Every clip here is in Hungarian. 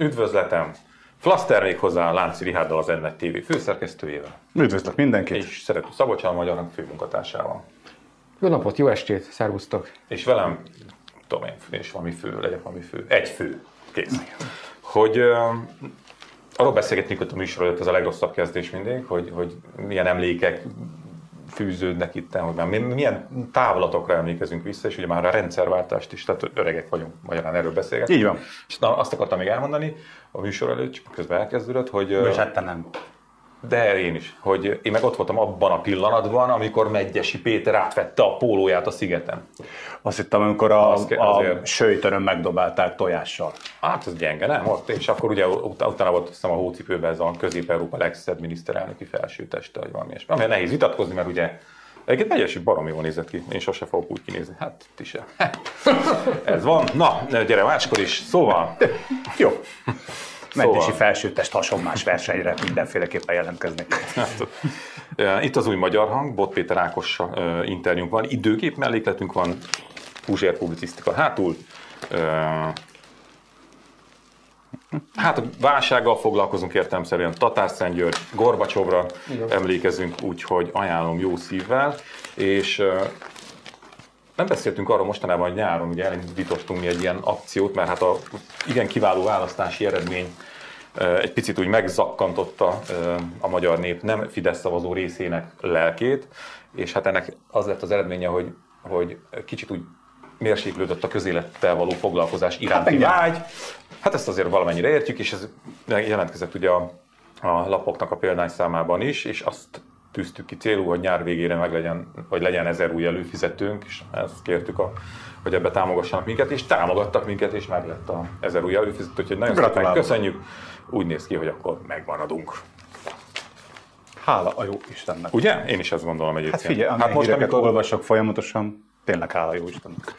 Üdvözletem! Flaster még hozzá Lánci Rihárdal az n TV főszerkesztőjével. Üdvözlök mindenkit! És szerető Szabolcsán Magyar főmunkatársával. Jó napot, jó estét, szervusztok! És velem, tudom én, és valami fő, legyek valami fő. Egy fő. Kész. Hogy uh, arról beszélgetnék hogy a műsor előtt, ez a legrosszabb kezdés mindig, hogy, hogy milyen emlékek fűződnek itt, hogy már milyen távlatokra emlékezünk vissza, és ugye már a rendszerváltást is, tehát öregek vagyunk, magyarán erről beszélgetünk. Így van. És na, azt akartam még elmondani a műsor előtt, csak közben elkezdődött, hogy... És hát te nem. De én is, hogy én meg ott voltam abban a pillanatban, amikor Megyesi Péter átvette a pólóját a szigeten. Azt hittem, amikor a, az, a sőjtörön megdobálták tojással. Hát ez gyenge, nem? Ott, és akkor ugye ut- utána volt azt a hócipőben ez a Közép-Európa legszebb miniszterelnöki felsőteste, vagy valami ilyesmi. Ami nehéz vitatkozni, mert ugye Egyébként Megyesi baromi jól nézett ki. Én sose fogok úgy kinézni. Hát, ti sem. ez van. Na, gyere máskor is. Szóval. Jó. Mentesi szóval... felsőtest hasonlás versenyre mindenféleképpen jelentkezni. Itt az új magyar hang, Bot Péter Ákossal interjúnk van, időkép mellékletünk van, Puzsér publicisztika hátul. Hát a válsággal foglalkozunk értelemszerűen, Tatárszentgyörgy, Gorbacsovra Igen. emlékezünk, úgyhogy ajánlom jó szívvel, és nem beszéltünk arról mostanában, hogy nyáron ugye elindítottunk mi egy ilyen akciót, mert hát a igen kiváló választási eredmény egy picit úgy megzakkantotta a magyar nép nem Fidesz szavazó részének lelkét, és hát ennek az lett az eredménye, hogy, hogy kicsit úgy mérséklődött a közélettel való foglalkozás iránti hát, vágy. Hát ezt azért valamennyire értjük, és ez jelentkezett ugye a, a lapoknak a példányszámában is, és azt tűztük ki célul, hogy nyár végére meg legyen, vagy legyen ezer új előfizetőnk, és ezt kértük, a, hogy ebbe támogassanak minket, és támogattak minket, és meg lett a ezer új előfizető, úgyhogy nagyon szépen köszönjük. Úgy néz ki, hogy akkor megmaradunk. Hála a jó Istennek. Ugye? Én is ezt gondolom egyébként. Hát figyelj, hát most, amikor olvasok folyamatosan, tényleg hála jó Istennek.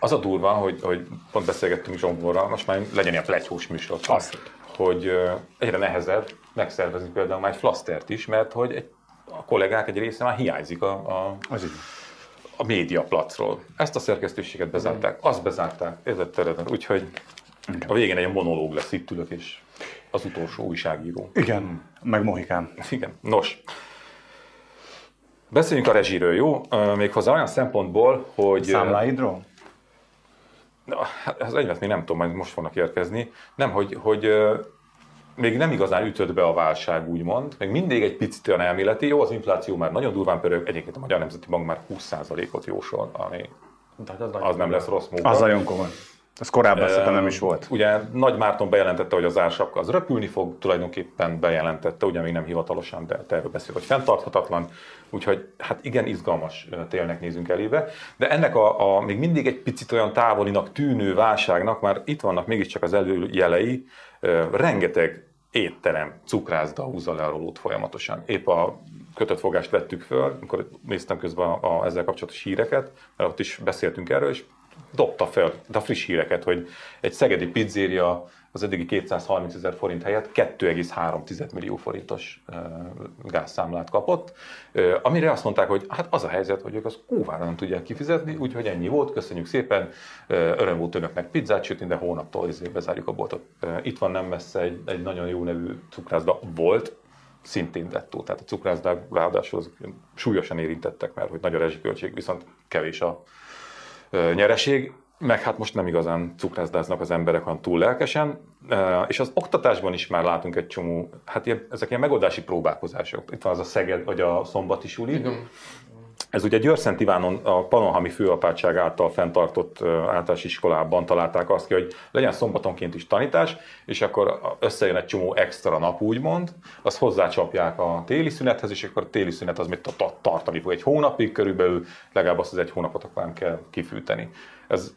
Az a durva, hogy, hogy pont beszélgettünk Zsomborral, most már legyen ilyen plegyhós műsor. Azt. Hogy egyre nehezebb megszervezni például már egy flasztert is, mert hogy egy a kollégák egy része már hiányzik a, a, az a médiaplacról. Ezt a szerkesztőséget bezárták, azt bezárták, ez a területen. Úgyhogy a végén egy monológ lesz, itt ülök, és az utolsó újságíró. Igen, meg Mohikán. Igen, nos. Beszéljünk a rezsiről, jó? Méghozzá olyan szempontból, hogy... Számláidról? Hát az egyet még nem tudom, majd most fognak érkezni. Nem, hogy, hogy még nem igazán ütött be a válság, úgymond. Még mindig egy picit olyan elméleti. Jó, az infláció már nagyon durván pörög. Egyébként a Magyar Nemzeti Bank már 20%-ot jósol, ami az, az nem lesz rossz munka. Az nagyon komoly. Ez korábban e, nem is volt. Ugye Nagy Márton bejelentette, hogy az ársapka az röpülni fog, tulajdonképpen bejelentette, ugye még nem hivatalosan, de erről beszél, hogy fenntarthatatlan. Úgyhogy hát igen, izgalmas télnek nézünk elébe. De ennek a, a még mindig egy picit olyan távolinak tűnő válságnak már itt vannak mégiscsak az előjelei, rengeteg étterem, cukrászda húzza le a rolót folyamatosan. Épp a kötött fogást vettük föl, amikor néztem közben a, a ezzel kapcsolatos híreket, mert ott is beszéltünk erről, és dobta fel a friss híreket, hogy egy szegedi pizzéria az eddigi 230 ezer forint helyett 2,3 millió forintos gázszámlát kapott, amire azt mondták, hogy hát az a helyzet, hogy ők az kóvára nem tudják kifizetni, úgyhogy ennyi volt, köszönjük szépen, öröm volt önöknek pizzát sütni, de hónaptól ezért bezárjuk a boltot. Itt van nem messze egy, egy nagyon jó nevű cukrászda volt, szintén dettó, tehát a cukrászdák ráadásul súlyosan érintettek, mert hogy nagy a rezsiköltség, viszont kevés a nyereség meg hát most nem igazán cukrászdáznak az emberek olyan túl lelkesen, és az oktatásban is már látunk egy csomó, hát ilyen, ezek ilyen megoldási próbálkozások. Itt van az a Szeged, vagy a Szombati Suli. Igen. Ez ugye Győrszent Ivánon a Panonhami főapátság által fenntartott általános iskolában találták azt ki, hogy legyen szombatonként is tanítás, és akkor összejön egy csomó extra nap, úgymond, azt hozzácsapják a téli szünethez, és akkor a téli szünet az mit tartani fog egy hónapig, körülbelül legalább azt az egy hónapot akkor nem kell kifűteni. Ez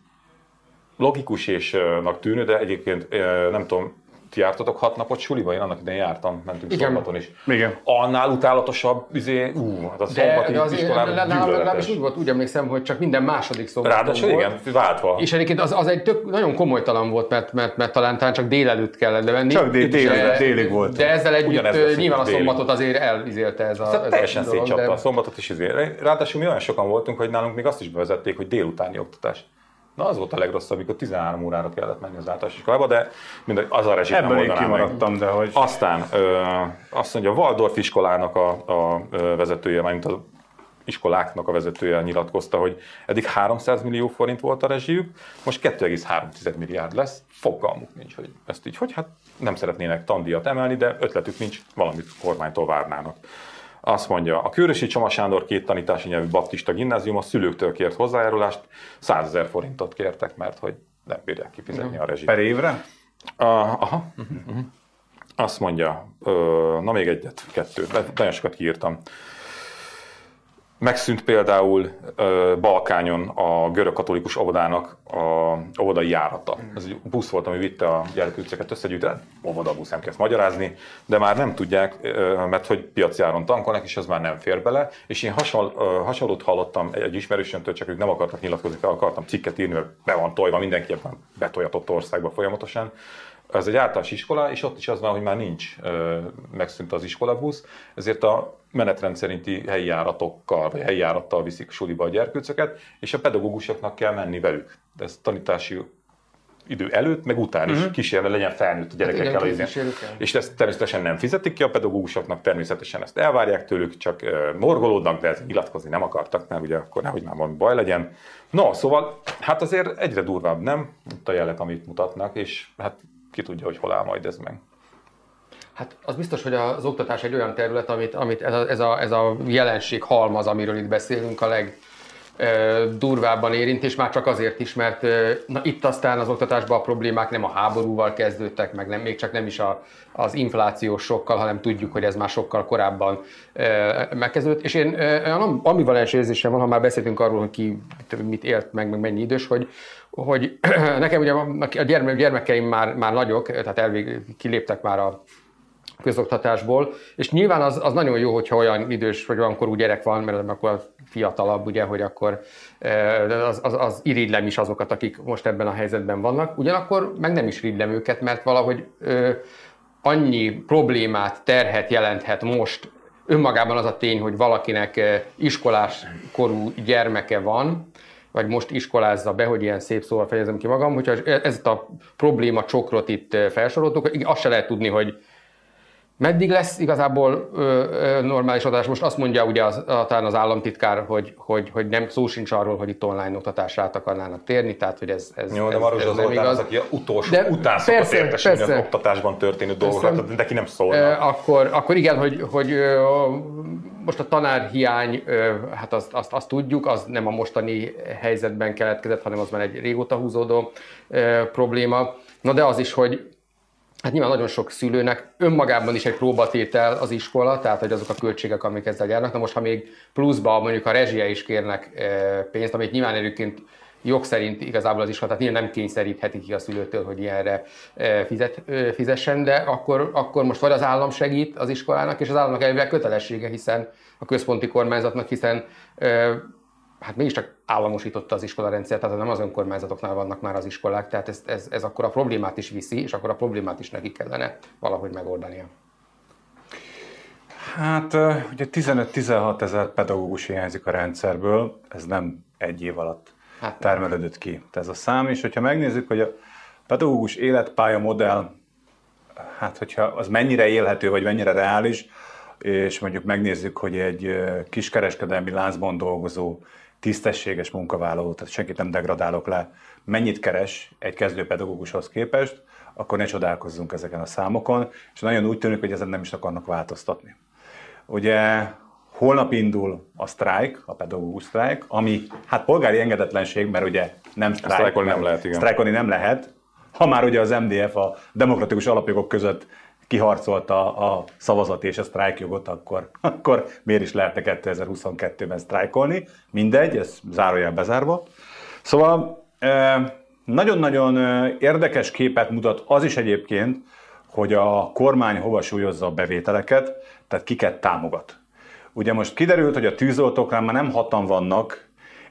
logikus és tűnő, de egyébként nem tudom, ti jártatok hat napot suliba? Én annak idején jártam, mentünk Igen. szombaton is. Igen. Annál utálatosabb, izé, ú, hát a szombati de, de iskolában legalábbis úgy volt, úgy emlékszem, hogy csak minden második szombaton Ráadásul volt. igen, váltva. És egyébként az, az egy tök, nagyon komolytalan volt, mert, mert, mert talán, talán csak délelőtt kellett levenni. Csak dél, dél, de, délig volt. De ezzel együtt nyilván a szombatot azért elvizélte ez a, szóval ez teljesen szétcsapta de... a szombatot is. Izé. Ráadásul mi olyan sokan voltunk, hogy nálunk még azt is bevezették, hogy délutáni oktatás. Na az volt a legrosszabb, amikor 13 órára kellett menni az általános iskolába, de mindegy, az a rezsit nem Ebből én oldanám meg. kimaradtam, de hogy... Aztán ö, azt mondja, a Waldorf iskolának a, a vezetője, mármint az iskoláknak a vezetője nyilatkozta, hogy eddig 300 millió forint volt a rezsijük, most 2,3 milliárd lesz. Fogalmuk nincs, hogy ezt így, hogy hát nem szeretnének tandíjat emelni, de ötletük nincs, valamit kormánytól várnának. Azt mondja, a Kőrösi Csoma Sándor két tanítási nyelvű baptista gimnázium a szülőktől kért hozzájárulást, 100 ezer forintot kértek, mert hogy nem bírják kifizetni a rezsit. Per évre? Uh, aha. Uh-huh. Azt mondja, uh, na még egyet, kettőt, nagyon sokat kiírtam. Megszűnt például uh, Balkányon a görög katolikus óvodának a óvodai járata. Ez egy busz volt, ami vitte a gyerekücceket összegyűjteni, óvodabusz, nem kell ezt magyarázni, de már nem tudják, uh, mert hogy piaci áron tankolnak, és ez már nem fér bele. És én hasonl, uh, hasonlót hallottam egy ismerősöntől, csak ők nem akartak nyilatkozni, fel akartam cikket írni, mert be van tojva, mindenki ebben betoljatott országba folyamatosan, ez egy általános iskola, és ott is az van, hogy már nincs, megszűnt az iskolabusz, ezért a menetrend szerinti helyi járatokkal, vagy helyi járattal viszik suliba a gyerkőcöket, és a pedagógusoknak kell menni velük. De ez tanítási idő előtt, meg után is uh-huh. kísérve legyen felnőtt a gyerekekkel. Hát igen, és ezt természetesen nem fizetik ki a pedagógusoknak, természetesen ezt elvárják tőlük, csak morgolódnak, de nyilatkozni nem akartak, mert ugye akkor nehogy már valami baj legyen. No, szóval hát azért egyre durvább, nem? Itt a jelek, amit mutatnak, és hát ki tudja, hogy hol áll majd ez meg. Hát az biztos, hogy az oktatás egy olyan terület, amit, amit ez, a, ez, a, ez a jelenség halmaz, amiről itt beszélünk, a leg durvábban érint, és már csak azért is, mert na, itt aztán az oktatásban a problémák nem a háborúval kezdődtek, meg nem, még csak nem is a, az inflációs sokkal, hanem tudjuk, hogy ez már sokkal korábban ö, megkezdődött. És én olyan ambivalens érzésem van, ha már beszéltünk arról, hogy ki mit élt meg, meg mennyi idős, hogy, hogy nekem ugye a gyerme, gyermekeim már, már nagyok, tehát elvég, kiléptek már a közoktatásból, és nyilván az, az nagyon jó, hogyha olyan idős vagy olyan korú gyerek van, mert akkor fiatalabb, ugye, hogy akkor eh, az, az, az irigylem is azokat, akik most ebben a helyzetben vannak. Ugyanakkor meg nem is irigylem őket, mert valahogy annyi problémát, terhet jelenthet most önmagában az a tény, hogy valakinek eh, iskolás korú gyermeke van, vagy most iskolázza be, hogy ilyen szép szóval fejezem ki magam, hogyha ezt a probléma csokrot itt eh, felsoroltuk, azt se lehet tudni, hogy Meddig lesz igazából ö, ö, normális adás? Most azt mondja ugye az, talán az államtitkár, hogy, hogy, hogy nem szó sincs arról, hogy itt online oktatásra át akarnának térni, tehát hogy ez, ez Jó, de ez, Maruzsa ez nem Zoltán az, aki utolsó De után szokott persze, értesülni az persze. oktatásban történő dolgokra, Persze. tehát neki nem Ö, szólna. akkor, akkor igen, hogy, hogy ö, most a tanárhiány, ö, hát azt, azt, azt tudjuk, az nem a mostani helyzetben keletkezett, hanem az már egy régóta húzódó ö, probléma. Na de az is, hogy Hát nyilván nagyon sok szülőnek önmagában is egy próbatétel az iskola, tehát hogy azok a költségek, amik ezzel járnak. Na most, ha még pluszba mondjuk a rezsie is kérnek eh, pénzt, amit nyilván egyébként jog szerint igazából az iskola, tehát nyilván nem kényszerítheti ki a szülőtől, hogy ilyenre eh, fizet, eh, fizessen, de akkor, akkor most vagy az állam segít az iskolának, és az államnak elvileg kötelessége, hiszen a központi kormányzatnak, hiszen hát mégiscsak államosította az iskolarendszer, tehát nem az önkormányzatoknál vannak már az iskolák, tehát ez, ez, ez akkor a problémát is viszi, és akkor a problémát is neki kellene valahogy megoldania. Hát ugye 15-16 ezer pedagógus hiányzik a rendszerből, ez nem egy év alatt Hát- termelődött ki ez a szám, és hogyha megnézzük, hogy a pedagógus életpálya modell, hát hogyha az mennyire élhető, vagy mennyire reális, és mondjuk megnézzük, hogy egy kiskereskedelmi láncban dolgozó, tisztességes munkavállaló, tehát senkit nem degradálok le, mennyit keres egy kezdő pedagógushoz képest, akkor ne csodálkozzunk ezeken a számokon, és nagyon úgy tűnik, hogy ezen nem is akarnak változtatni. Ugye holnap indul a sztrájk, a pedagógus sztrájk, ami hát polgári engedetlenség, mert ugye nem sztrájk, sztrájkolni nem lehet, igen. Sztrájkolni nem lehet, ha már ugye az MDF a demokratikus alapjogok között kiharcolta a szavazati és a sztrájkjogot, akkor, akkor miért is lehetne 2022-ben sztrájkolni? Mindegy, ez zárójel bezárva. Szóval nagyon-nagyon érdekes képet mutat az is egyébként, hogy a kormány hova súlyozza a bevételeket, tehát kiket támogat. Ugye most kiderült, hogy a tűzoltóknál már nem hatan vannak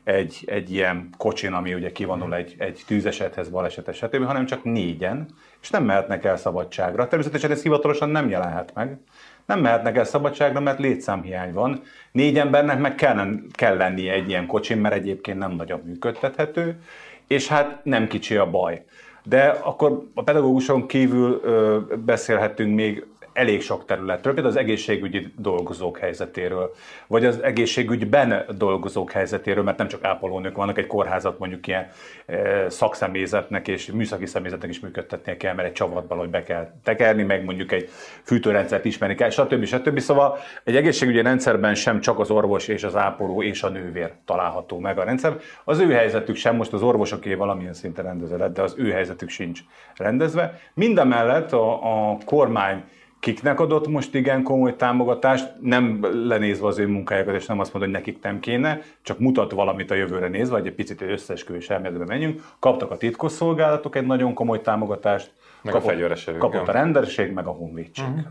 egy, egy ilyen kocsin, ami ugye kivonul egy, egy tűzesethez, baleset esetében, hanem csak négyen, és nem mehetnek el szabadságra. Természetesen ez hivatalosan nem jelenhet meg. Nem mehetnek el szabadságra, mert létszámhiány van. Négy embernek meg kell, kell lennie egy ilyen kocsin, mert egyébként nem nagyon működtethető, és hát nem kicsi a baj. De akkor a pedagóguson kívül ö, beszélhetünk még elég sok területről, például az egészségügyi dolgozók helyzetéről, vagy az egészségügyben dolgozók helyzetéről, mert nem csak ápolónők vannak, egy kórházat mondjuk ilyen e, szakszemélyzetnek és műszaki személyzetnek is működtetnie kell, mert egy csavatban, hogy be kell tekerni, meg mondjuk egy fűtőrendszert ismerni kell, stb. stb. Szóval egy egészségügyi rendszerben sem csak az orvos és az ápoló és a nővér található meg a rendszer. Az ő helyzetük sem, most az orvosoké valamilyen szinten rendezve de az ő helyzetük sincs rendezve. Mindemellett a, a kormány kiknek adott most igen komoly támogatást, nem lenézve az ő munkájukat, és nem azt mondod, hogy nekik nem kéne, csak mutat valamit a jövőre nézve, vagy egy picit egy összesküvés elméletbe menjünk. Kaptak a titkosszolgálatok egy nagyon komoly támogatást, meg kapott, a fegyvereség, kapott a rendőrség, meg a honvédség. Uh-huh.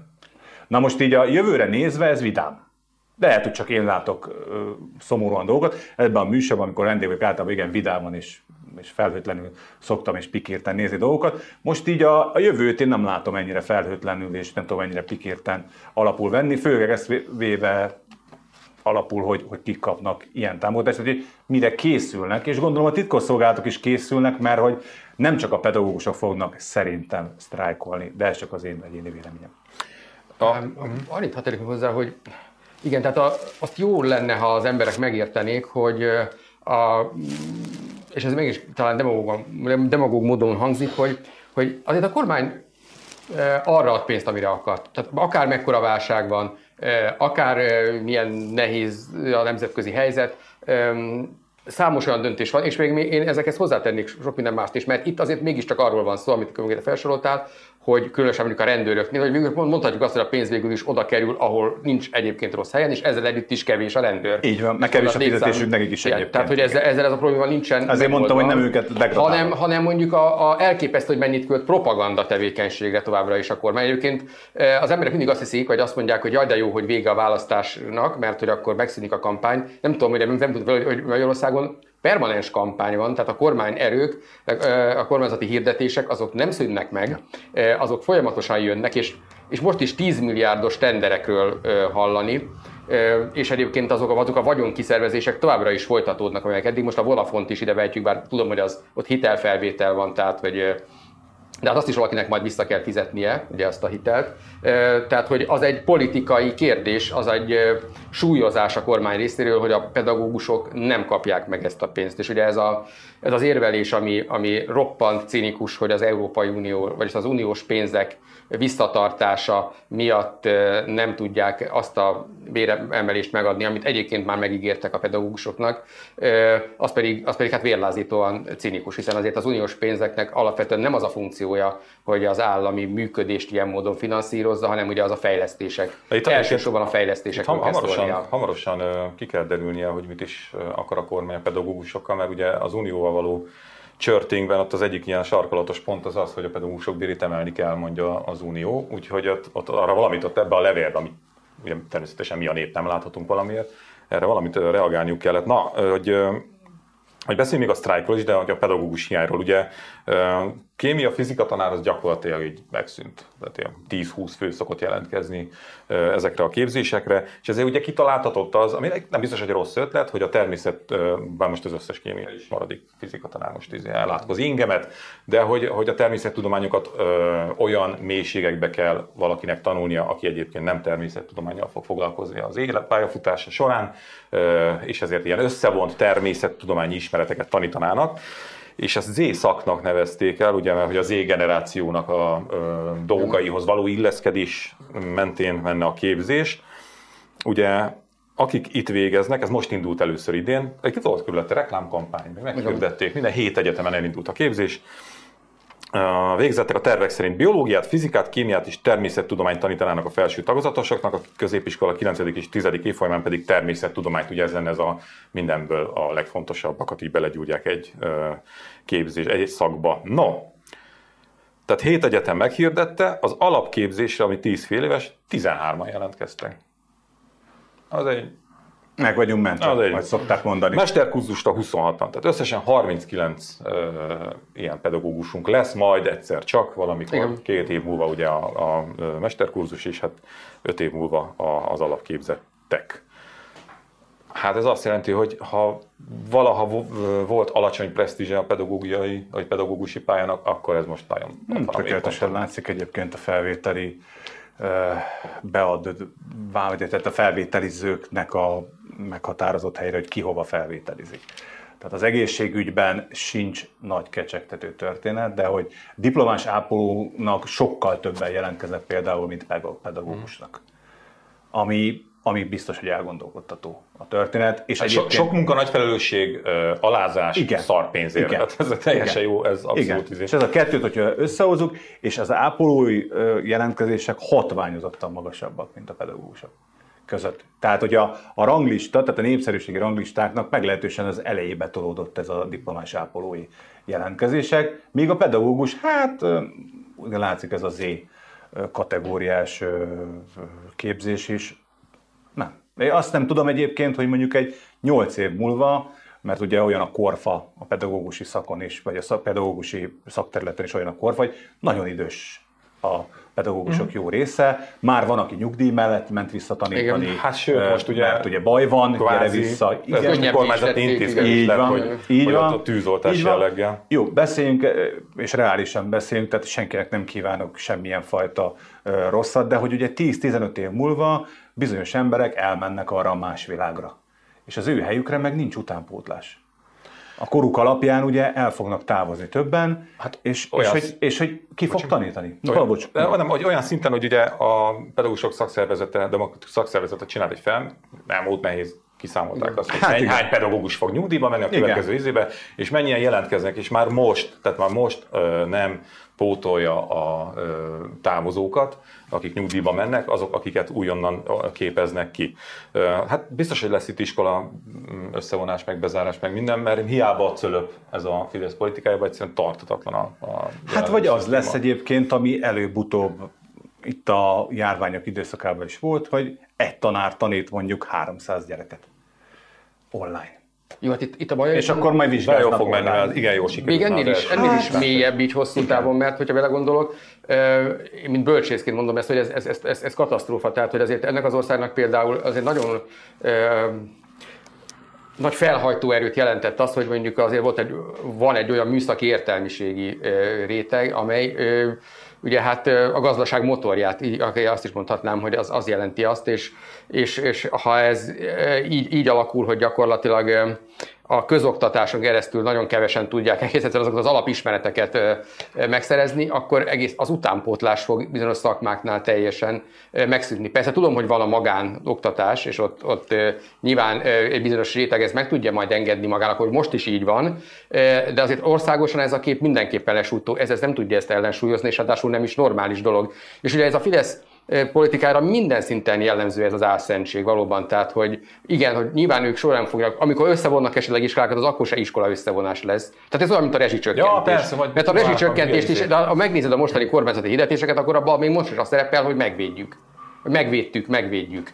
Na most így a jövőre nézve ez vidám. De lehet, hogy csak én látok ö, szomorúan dolgokat. Ebben a műsorban, amikor rendévek általában igen vidáman és és felhőtlenül szoktam és pikírten nézni dolgokat. Most így a, a jövőt én nem látom ennyire felhőtlenül, és nem tudom ennyire pikírten alapul venni, főleg ezt véve alapul, hogy, hogy kik kapnak ilyen támogatást, hogy mire készülnek, és gondolom a titkosszolgálatok is készülnek, mert hogy nem csak a pedagógusok fognak szerintem sztrájkolni, de ez csak az én egyéni véleményem. A, annyit hadd hozzá, hogy igen, tehát a, azt jó lenne, ha az emberek megértenék, hogy a és ez mégis talán demagóg, demagóg módon hangzik, hogy, hogy azért a kormány arra ad pénzt, amire akar. Tehát akár mekkora válság van, akár milyen nehéz a nemzetközi helyzet, számos olyan döntés van, és még én ezekhez hozzátennék sok minden mást is, mert itt azért mégiscsak arról van szó, amit felsoroltál, hogy különösen mondjuk a rendőröknél, hogy mondhatjuk azt, hogy a pénz végül is oda kerül, ahol nincs egyébként rossz helyen, és ezzel együtt is kevés a rendőr. Így van, meg kevés a fizetésük nekik is egyébként. Tehát, hogy ezzel, ezzel ez a probléma nincsen. Azért mondtam, hogy nem őket hanem, hanem mondjuk a, a elképesztő, hogy mennyit költ propaganda tevékenységre továbbra is a kormány. Egyébként eh, az emberek mindig azt hiszik, vagy azt mondják, hogy jaj, de jó, hogy vége a választásnak, mert hogy akkor megszűnik a kampány. Nem tudom, hogy nem, nem tudom, hogy Magyarországon permanens kampány van, tehát a kormány erők, a kormányzati hirdetések, azok nem szűnnek meg, azok folyamatosan jönnek, és, és most is 10 milliárdos tenderekről hallani, és egyébként azok azok a vagyonkiszervezések továbbra is folytatódnak, amelyek eddig most a Volafont is ide vetjük, bár tudom, hogy az ott hitelfelvétel van, tehát hogy de hát azt is valakinek majd vissza kell fizetnie, ugye azt a hitelt. Tehát, hogy az egy politikai kérdés, az egy súlyozás a kormány részéről, hogy a pedagógusok nem kapják meg ezt a pénzt. És ugye ez, a, ez az érvelés, ami, ami roppant cinikus, hogy az Európai Unió, vagyis az uniós pénzek visszatartása miatt nem tudják azt a béremelést megadni, amit egyébként már megígértek a pedagógusoknak, az pedig, az pedig hát vérlázítóan cinikus, hiszen azért az uniós pénzeknek alapvetően nem az a funkciója, hogy az állami működést ilyen módon finanszírozza, hanem ugye az a fejlesztések. itt Elsősorban a fejlesztések. Ham, hamarosan, hamarosan ki kell derülnie, hogy mit is akar a kormány a pedagógusokkal, mert ugye az unióval való Csörténkben ott az egyik ilyen sarkalatos pont az az, hogy a pedagógusok bérét emelni kell, mondja az Unió, úgyhogy ott, ott arra valamit ott ebbe a levélbe, ami ugye természetesen mi a nép nem láthatunk valamiért, erre valamit reagálniuk kellett. Na, hogy hogy beszéljünk még a sztrájkról is, de a pedagógus hiányról. Ugye kémia, fizika tanár az gyakorlatilag így megszűnt. Tehát 10-20 fő szokott jelentkezni ezekre a képzésekre, és ezért ugye kitaláltatott az, ami nem biztos, hogy rossz ötlet, hogy a természet, bár most az összes kémia is maradik fizika tanár most izé ellátkoz ingemet, de hogy, hogy a természettudományokat ö, olyan mélységekbe kell valakinek tanulnia, aki egyébként nem természettudományjal fog foglalkozni az életpályafutása során, ö, és ezért ilyen összevont természettudományi ismereteket tanítanának és ezt Z-szaknak nevezték el, ugye, mert hogy a Z generációnak a ö, dolgaihoz való illeszkedés mentén menne a képzés. Ugye akik itt végeznek, ez most indult először idén, egy volt körülötte reklámkampány, meghirdették, minden hét egyetemen elindult a képzés, végzettek a tervek szerint biológiát, fizikát, kémiát és természettudományt tanítanának a felső tagozatosoknak, a középiskola 9. és 10. évfolyamán pedig természettudományt, ugye ez lenne ez a mindenből a legfontosabbakat így belegyúrják egy képzés, egy szakba. No, tehát hét egyetem meghirdette, az alapképzésre, ami 10 fél éves, 13-an jelentkeztek. Az egy meg vagyunk mentve, az majd szokták mondani. Mesterkurzusra 26-an, tehát összesen 39 uh, ilyen pedagógusunk lesz majd egyszer csak, valamikor Igen. két év múlva ugye a, a mesterkurzus, és hát öt év múlva a, az alapképzettek. Hát ez azt jelenti, hogy ha valaha volt alacsony presztízse a pedagógiai, vagy pedagógusi pályának, akkor ez most nagyon hmm, Tökéletesen látszik egyébként a felvételi beadott, tehát a felvételizőknek a meghatározott helyre, hogy ki hova felvételizik. Tehát az egészségügyben sincs nagy kecsegtető történet, de hogy diplomás ápolónak sokkal többen jelentkeznek például, mint pedagógusnak. Ami ami biztos, hogy elgondolkodtató a történet. És hát egyébként... Sok munka, nagy felelősség, alázás, igen. szarpénzért. Igen. Tehát ez teljesen igen. jó, ez abszolút igen. Izé. És ez a kettőt, hogyha összehozunk, és az ápolói jelentkezések hatványozottan magasabbak, mint a pedagógusok között. Tehát, hogy a, a ranglista, tehát a népszerűségi ranglistáknak meglehetősen az elejébe tolódott ez a diplomás ápolói jelentkezések, míg a pedagógus, hát látszik ez a Z kategóriás képzés is, nem. Én azt nem tudom egyébként, hogy mondjuk egy 8 év múlva, mert ugye olyan a korfa a pedagógusi szakon is, vagy a pedagógusi szakterületen is olyan a korfa, hogy nagyon idős a pedagógusok mm. jó része. Már van, aki nyugdíj mellett ment vissza tanítani. Igen. Hát sőt, most ugye, mert ugye baj van, kvázi, gyere vissza. Igen, ez kormányzati intézkedés így lett, van, hogy, így hogy van, a tűzoltás jelleggel. Jó, beszéljünk, és reálisan beszéljünk, tehát senkinek nem kívánok semmilyen fajta rosszat, de hogy ugye 10-15 év múlva bizonyos emberek elmennek arra a más világra. És az ő helyükre meg nincs utánpótlás. A koruk alapján ugye el fognak távozni többen, hát és, és, hogy, és hogy ki fog tanítani. Olyan, bocs. De, hanem, hogy olyan szinten, hogy ugye a pedagógusok szakszervezete, demokratikus szakszervezete csinál egy fel, nem volt nehéz kiszámolták azt, hogy hát hány, hány pedagógus fog nyugdíjba menni a következő izébe, és mennyien jelentkeznek, és már most, tehát már most ö, nem pótolja a ö, távozókat, akik nyugdíjba mennek, azok, akiket újonnan képeznek ki. Hát biztos, hogy lesz itt iskola mm, összevonás, meg bezárás, meg minden, mert hiába cölöp ez a Fidesz politikája, egyszerűen tartatatlan a, a Hát vagy az lesz egyébként, ami előbb-utóbb itt a járványok időszakában is volt, hogy egy tanár tanít mondjuk 300 gyereket online. Jó, hát itt, itt a baj, és akkor majd vizsgálnak. Jó fog menni, az igen jó sikerült. Még ennél is, ennél is hát, mélyebb így hosszú távon, mert hogyha belegondolok, én mint bölcsészként mondom ezt, hogy ez, ez, ez, ez, ez katasztrófa, tehát hogy azért ennek az országnak például azért nagyon nagy felhajtó erőt jelentett az, hogy mondjuk azért volt egy, van egy olyan műszaki értelmiségi réteg, amely ugye hát a gazdaság motorját, azt is mondhatnám, hogy az, az jelenti azt, és, és, és ha ez így, így alakul, hogy gyakorlatilag a közoktatáson keresztül nagyon kevesen tudják egész egyszerűen azokat az alapismereteket megszerezni, akkor egész az utánpótlás fog bizonyos szakmáknál teljesen megszűnni. Persze tudom, hogy van a magán oktatás, és ott, ott nyilván egy bizonyos réteg ez meg tudja majd engedni magának, hogy most is így van, de azért országosan ez a kép mindenképpen lesújtó, ez, ez nem tudja ezt ellensúlyozni, és ráadásul nem is normális dolog. És ugye ez a Fidesz politikára minden szinten jellemző ez az álszentség valóban. Tehát, hogy igen, hogy nyilván ők során fogják, amikor összevonnak esetleg iskolákat, az akkor se iskola összevonás lesz. Tehát ez olyan, mint a rezsicsökkentés. Ja, persze, vagy Mert a rezsicsökkentés is, de ha megnézed a mostani kormányzati hirdetéseket, akkor abban még most is azt szerepel, hogy megvédjük. Megvédtük, megvédjük.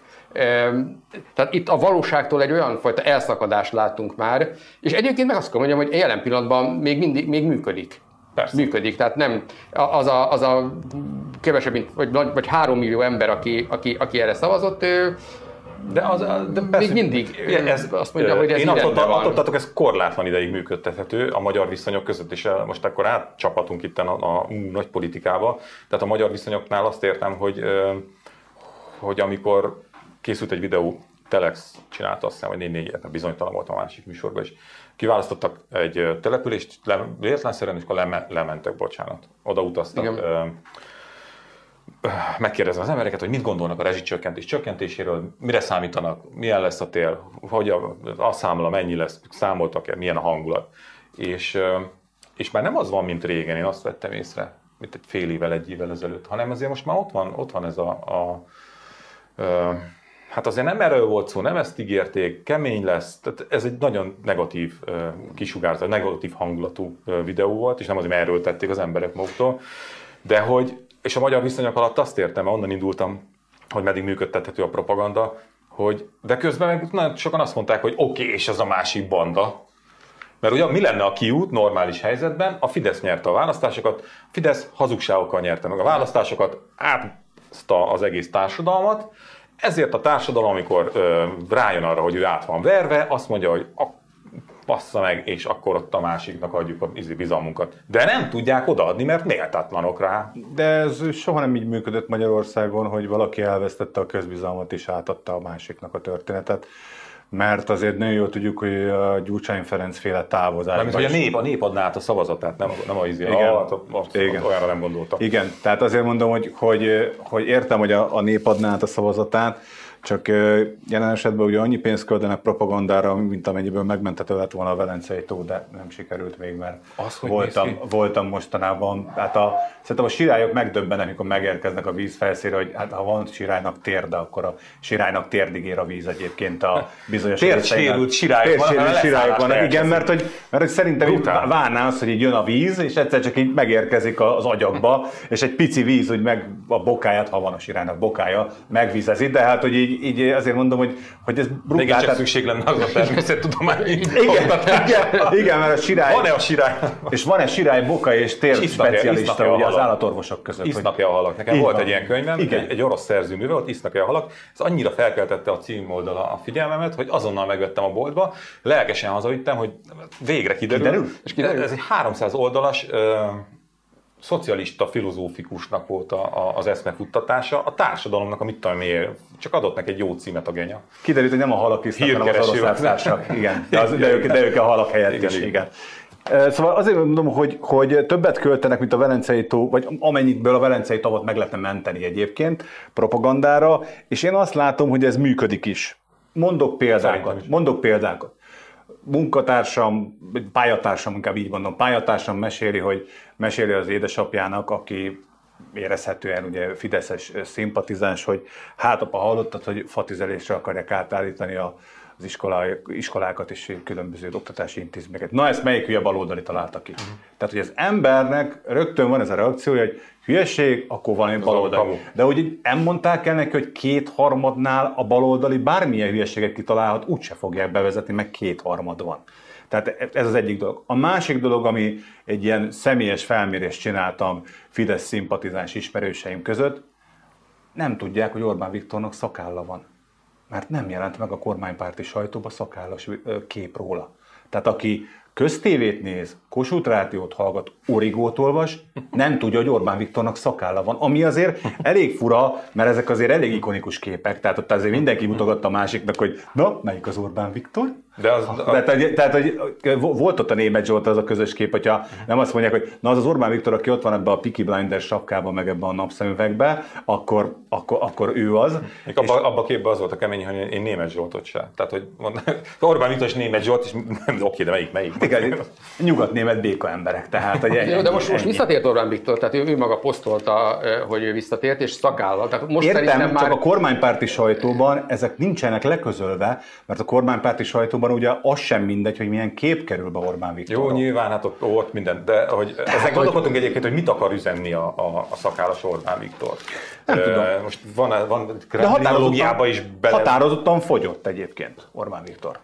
Tehát itt a valóságtól egy olyan fajta elszakadást látunk már, és egyébként meg azt kell mondjam, hogy jelen pillanatban még mindig még működik. Persze. működik. Tehát nem az a, az a kevesebb, mint, vagy, vagy három millió ember, aki, aki, aki erre szavazott, ő, de, az, de persze, még mindig ez, azt mondja, hogy ez Én attól, attól tartok, ez korlátlan ideig működtethető a magyar viszonyok között, és most akkor átcsapatunk itt a, a, a nagy politikába. Tehát a magyar viszonyoknál azt értem, hogy, hogy amikor készült egy videó, Telex csinálta azt hiszem, hogy négy négy bizonytalan volt a másik műsorban, és kiválasztottak egy települést, le, véletlenszerűen, és akkor leme, lementek, bocsánat. Oda utaztak. Igen. megkérdezem az embereket, hogy mit gondolnak a rezsicsökkentés csökkentéséről, mire számítanak, milyen lesz a tél, hogy a, a számla mennyi lesz, számoltak-e, milyen a hangulat. És, és már nem az van, mint régen, én azt vettem észre, mint egy fél évvel, egy évvel ezelőtt, hanem azért most már ott van, ott van ez a, a, a hát azért nem erről volt szó, nem ezt ígérték, kemény lesz, tehát ez egy nagyon negatív kisugárzat, negatív hangulatú videó volt, és nem azért, mert erről tették az emberek maguktól, de hogy, és a magyar viszonyok alatt azt értem, mert onnan indultam, hogy meddig működtethető a propaganda, hogy, de közben meg nagyon sokan azt mondták, hogy oké, okay, és ez a másik banda, mert ugye mi lenne a kiút normális helyzetben? A Fidesz nyerte a választásokat, a Fidesz hazugságokkal nyerte meg a választásokat, átszta az egész társadalmat, ezért a társadalom, amikor ö, rájön arra, hogy ő át van verve, azt mondja, hogy a, passza meg, és akkor ott a másiknak adjuk a bizalmunkat. De nem tudják odaadni, mert méltatlanok rá. De ez soha nem így működött Magyarországon, hogy valaki elvesztette a közbizalmat és átadta a másiknak a történetet. Mert azért nagyon jól tudjuk, hogy a Gyurcsány Ferenc féle távozás. Nem, hogy a nép, a nép adná át a szavazatát, nem, nem a izé. Igen. Ah, ott- ott- Igen. olyanra nem gondoltam. Igen, tehát azért mondom, hogy, hogy, hogy értem, hogy a, a nép adná át a szavazatát, csak jelen esetben ugye annyi pénzt költenek propagandára, mint amennyiből megmentető lett volna a Velencei tó, de nem sikerült még, mert Az, hogy voltam, voltam mostanában. Hát a, szerintem a sirályok megdöbbenek, amikor megérkeznek a víz felszínre, hogy hát ha van sirálynak térde, akkor a sirálynak térdig ér a víz egyébként a bizonyos Térsérült sirályok vannak, sirályok igen, mert hogy, mert hogy szerintem várná az, hogy így jön a víz, és egyszer csak így megérkezik az agyakba, és egy pici víz, úgy meg a bokáját, ha van a sirálynak bokája, megvízezi, de hát, hogy így, így azért mondom, hogy, hogy ez brutál. csak tehát- szükség lenne az a természettudományi igen, igen, igen, mert a sirály, Van-e a sirály? és van-e sirály boka és tér És specialista ugye az állatorvosok között. Isznak-e a halak? Nekem Így volt van. egy ilyen könyvem, Igen. egy, egy orosz szerzőműve, ott isznak-e a halak. Ez annyira felkeltette a címoldala a figyelmemet, hogy azonnal megvettem a boltba, lelkesen hazavittem, hogy végre kiderül. Kiderül? És kiderül? Ez egy 300 oldalas szocialista filozófikusnak volt a, a, az eszmefuttatása, a társadalomnak a mit tudom miért, csak adott neki egy jó címet a genya. Kiderült, hogy nem a halak isznak, hanem az Hírkereső. orosz elvtársak. Igen, de, az, de, ők, de ők a halak helyett Igen, is, igen. igen. Szóval azért mondom, hogy, hogy többet költenek, mint a Velencei tó, vagy amennyitből a Velencei tavat meg lehetne menteni egyébként propagandára, és én azt látom, hogy ez működik is. Mondok példákat. Mondok példákat. Munkatársam, pályatársam, inkább így mondom, pályatársam meséli, hogy meséli az édesapjának, aki érezhetően ugye fideszes szimpatizáns, hogy hát apa hallottad, hogy fatizelésre akarják átállítani a, az iskolá, iskolákat és különböző oktatási intézményeket. Na ezt melyik hülye baloldali találta ki? Uh-huh. Tehát, hogy az embernek rögtön van ez a reakció, hogy hülyeség, akkor valami baloldali. kamu. De így nem mondták el neki, hogy kétharmadnál a baloldali bármilyen hülyeséget kitalálhat, úgyse fogják bevezetni, meg kétharmad van. Tehát ez az egyik dolog. A másik dolog, ami egy ilyen személyes felmérést csináltam Fidesz szimpatizáns ismerőseim között, nem tudják, hogy Orbán Viktornak szakálla van. Mert nem jelent meg a kormánypárti sajtóba szakállas kép róla. Tehát aki köztévét néz, Kossuth Rádiót hallgat, Origót olvas, nem tudja, hogy Orbán Viktornak szakálla van. Ami azért elég fura, mert ezek azért elég ikonikus képek. Tehát ott azért mindenki mutogatta a másiknak, hogy na, melyik az Orbán Viktor? De az, Tehát, hogy- tehát, hogy volt ott a német Zsolt az a közös kép, hogyha nem azt mondják, hogy na az az Orbán Viktor, aki ott van ebben a Peaky Blinders sapkában, meg ebben a napszemüvegben, akkor, akkor, akkor ő az. Még abban abba a képben az volt a kemény, hogy én német Zsoltot se. Tehát, hogy Orbán Viktor is német Zsolt, és nem, oké, de melyik, melyik? Igen, nyugat-német béka emberek, tehát hogy ennyi, de most, most ennyi. visszatért Orbán Viktor, tehát ő, ő maga posztolta, ö, hogy ő visszatért, és szakállal. Tehát most Értem, szerintem csak már... a kormánypárti sajtóban ezek nincsenek leközölve, mert a kormánypárti sajtóban ugye az sem mindegy, hogy milyen kép kerül be Orbán Viktorról. Jó, nyilván, hát ott, ott minden, de hogy ezen gondolkodtunk egyébként, hogy mit akar üzenni a, a, a szakállas Orbán Viktor. Nem Ö, tudom. Most van, van De kriminologiába is bele... határozottan fogyott egyébként Orbán Viktor.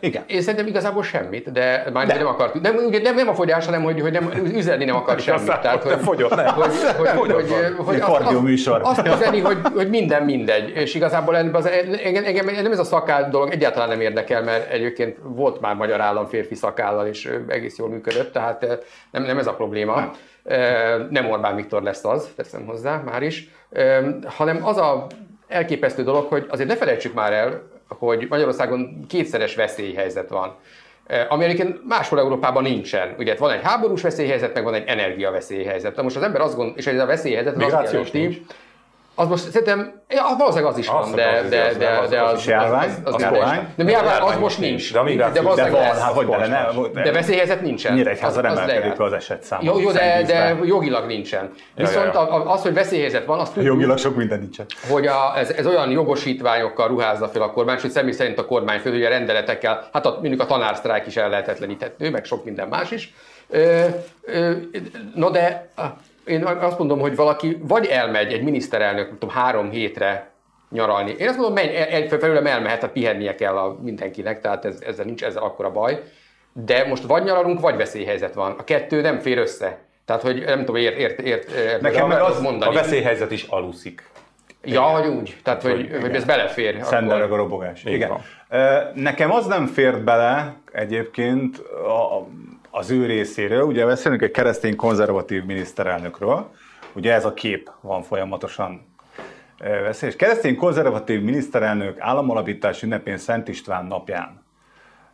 Igen. Én szerintem igazából semmit, de már de. nem akart. Nem, ugye nem, nem a fogyás, hanem hogy, hogy nem, üzenni nem akar semmit. Aztán, de fogyott, nem. hogy, hogy, hogy, Fogyott hogy, hogy Egy azt, kardioműsor. azt, üzeni, hogy, hogy minden mindegy. És igazából az, engem, engem nem ez a szakáll dolog egyáltalán nem érdekel, mert egyébként volt már magyar államférfi szakállal, és egész jól működött, tehát nem, nem ez a probléma. Ö, Nem Orbán Viktor lesz az, teszem hozzá már is, hanem az a elképesztő dolog, hogy azért ne felejtsük már el, hogy Magyarországon kétszeres veszélyhelyzet van. Ami egyébként máshol Európában nincsen. Ugye van egy háborús veszélyhelyzet, meg van egy energiaveszélyhelyzet. Na most az ember azt gondol, és ez a veszélyhelyzet az azt jelenti, nincs. Az most szerintem, ja, valószínűleg az is van, de, az, de, de, az, de az járvány, az, az, járvány. De mi járvány, az most nincs, nincs. de migrációs- de De van, hát hogy de, most ne, más. De veszélyhelyzet nincsen. Az emelkedik az esetszám. Jó, jó de, de jogilag nincsen. Viszont az, hogy veszélyhelyzet van, azt tudjuk, Jogilag sok minden nincsen. hogy a, ez, ez olyan jogosítványokkal ruházza fel a kormány, hogy személy szerint a kormányfő, ugye rendeletekkel, hát a, mondjuk a tanársztrájk is ellehetetleníthető, meg sok minden más is. Ö, ö, no de én azt mondom, hogy valaki vagy elmegy egy miniszterelnök, tudom, három hétre nyaralni. Én azt mondom, menj, el, felőlem elmehet, tehát pihennie kell a mindenkinek, tehát ez, ezzel nincs ezzel akkora baj. De most vagy nyaralunk, vagy veszélyhelyzet van. A kettő nem fér össze. Tehát, hogy nem tudom, ért, ért, ért, ért Nekem meg az- mondani. A veszélyhelyzet is aluszik. Ja, hogy úgy. Tehát, hogy, hogy ez belefér. Szendereg a robogás. Igen. Ö, Nekem az nem fért bele egyébként a, az ő részéről, ugye beszélünk egy keresztény konzervatív miniszterelnökről, ugye ez a kép van folyamatosan veszélyes. Keresztény konzervatív miniszterelnök államalapítás ünnepén Szent István napján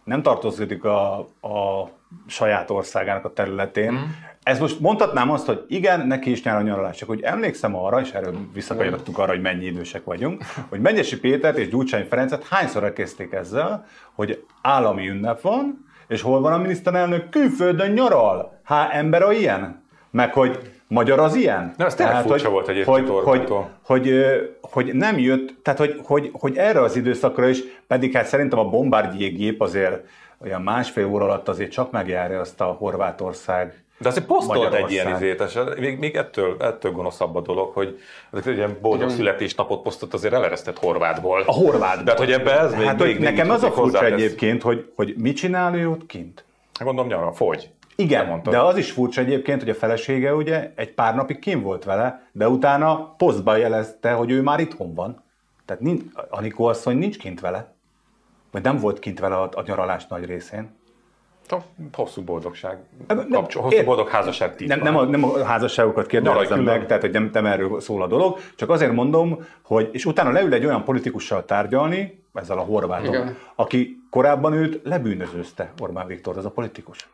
nem tartozik a, a saját országának a területén. Mm. Ez most mondhatnám azt, hogy igen, neki is nyár a nyaralás, csak hogy emlékszem arra, és erről visszakanyarodtunk arra, hogy mennyi idősek vagyunk, hogy Mennyesi Pétert és Gyurcsány Ferencet hányszor elkezdték ezzel, hogy állami ünnep van, és hol van a miniszterelnök? Külföldön nyaral. Há, ember a ilyen? Meg hogy magyar az ilyen? De ez tényleg furcsa volt egyébként hogy, hogy, hogy, ö, hogy nem jött, tehát hogy, hogy, hogy erre az időszakra is, pedig hát szerintem a Bombardier gép azért olyan másfél óra alatt azért csak megjárja azt a Horvátország De azért posztolt egy ilyen izét, és még, még ettől, ettől gonoszabb a dolog, hogy egy ilyen boldog születésnapot posztott azért eleresztett horvátból. A horvát. De hát, hogy ebbe ez még, Hát, még, még nekem az a furcsa hozzátesz. egyébként, hogy, hogy mit csinál ő ott kint? Hát Gondolom nyara, fogy. Igen, de az is furcsa egyébként, hogy a felesége ugye egy pár napig kim volt vele, de utána posztba jelezte, hogy ő már itthon van. Tehát nincs, Anikó asszony nincs kint vele. Vagy nem volt kint vele a, a nyaralás nagy részén. A Hosszú boldogság. Nem, Kapcsol, hosszú ér- boldog házasság Nem, titka. nem, a, nem a házasságokat kérdezem meg, tehát hogy nem, nem erről szól a dolog, csak azért mondom, hogy és utána leül egy olyan politikussal tárgyalni, ezzel a horvátom, Igen. aki korábban őt lebűnözőzte, Orbán Viktor, az a politikus.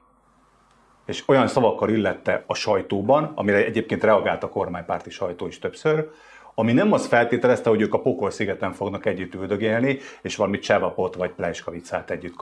És olyan szavakkal illette a sajtóban, amire egyébként reagált a kormánypárti sajtó is többször, ami nem azt feltételezte, hogy ők a Pokol szigeten fognak együtt üldögélni, és valami csevapot vagy plejskavicát együtt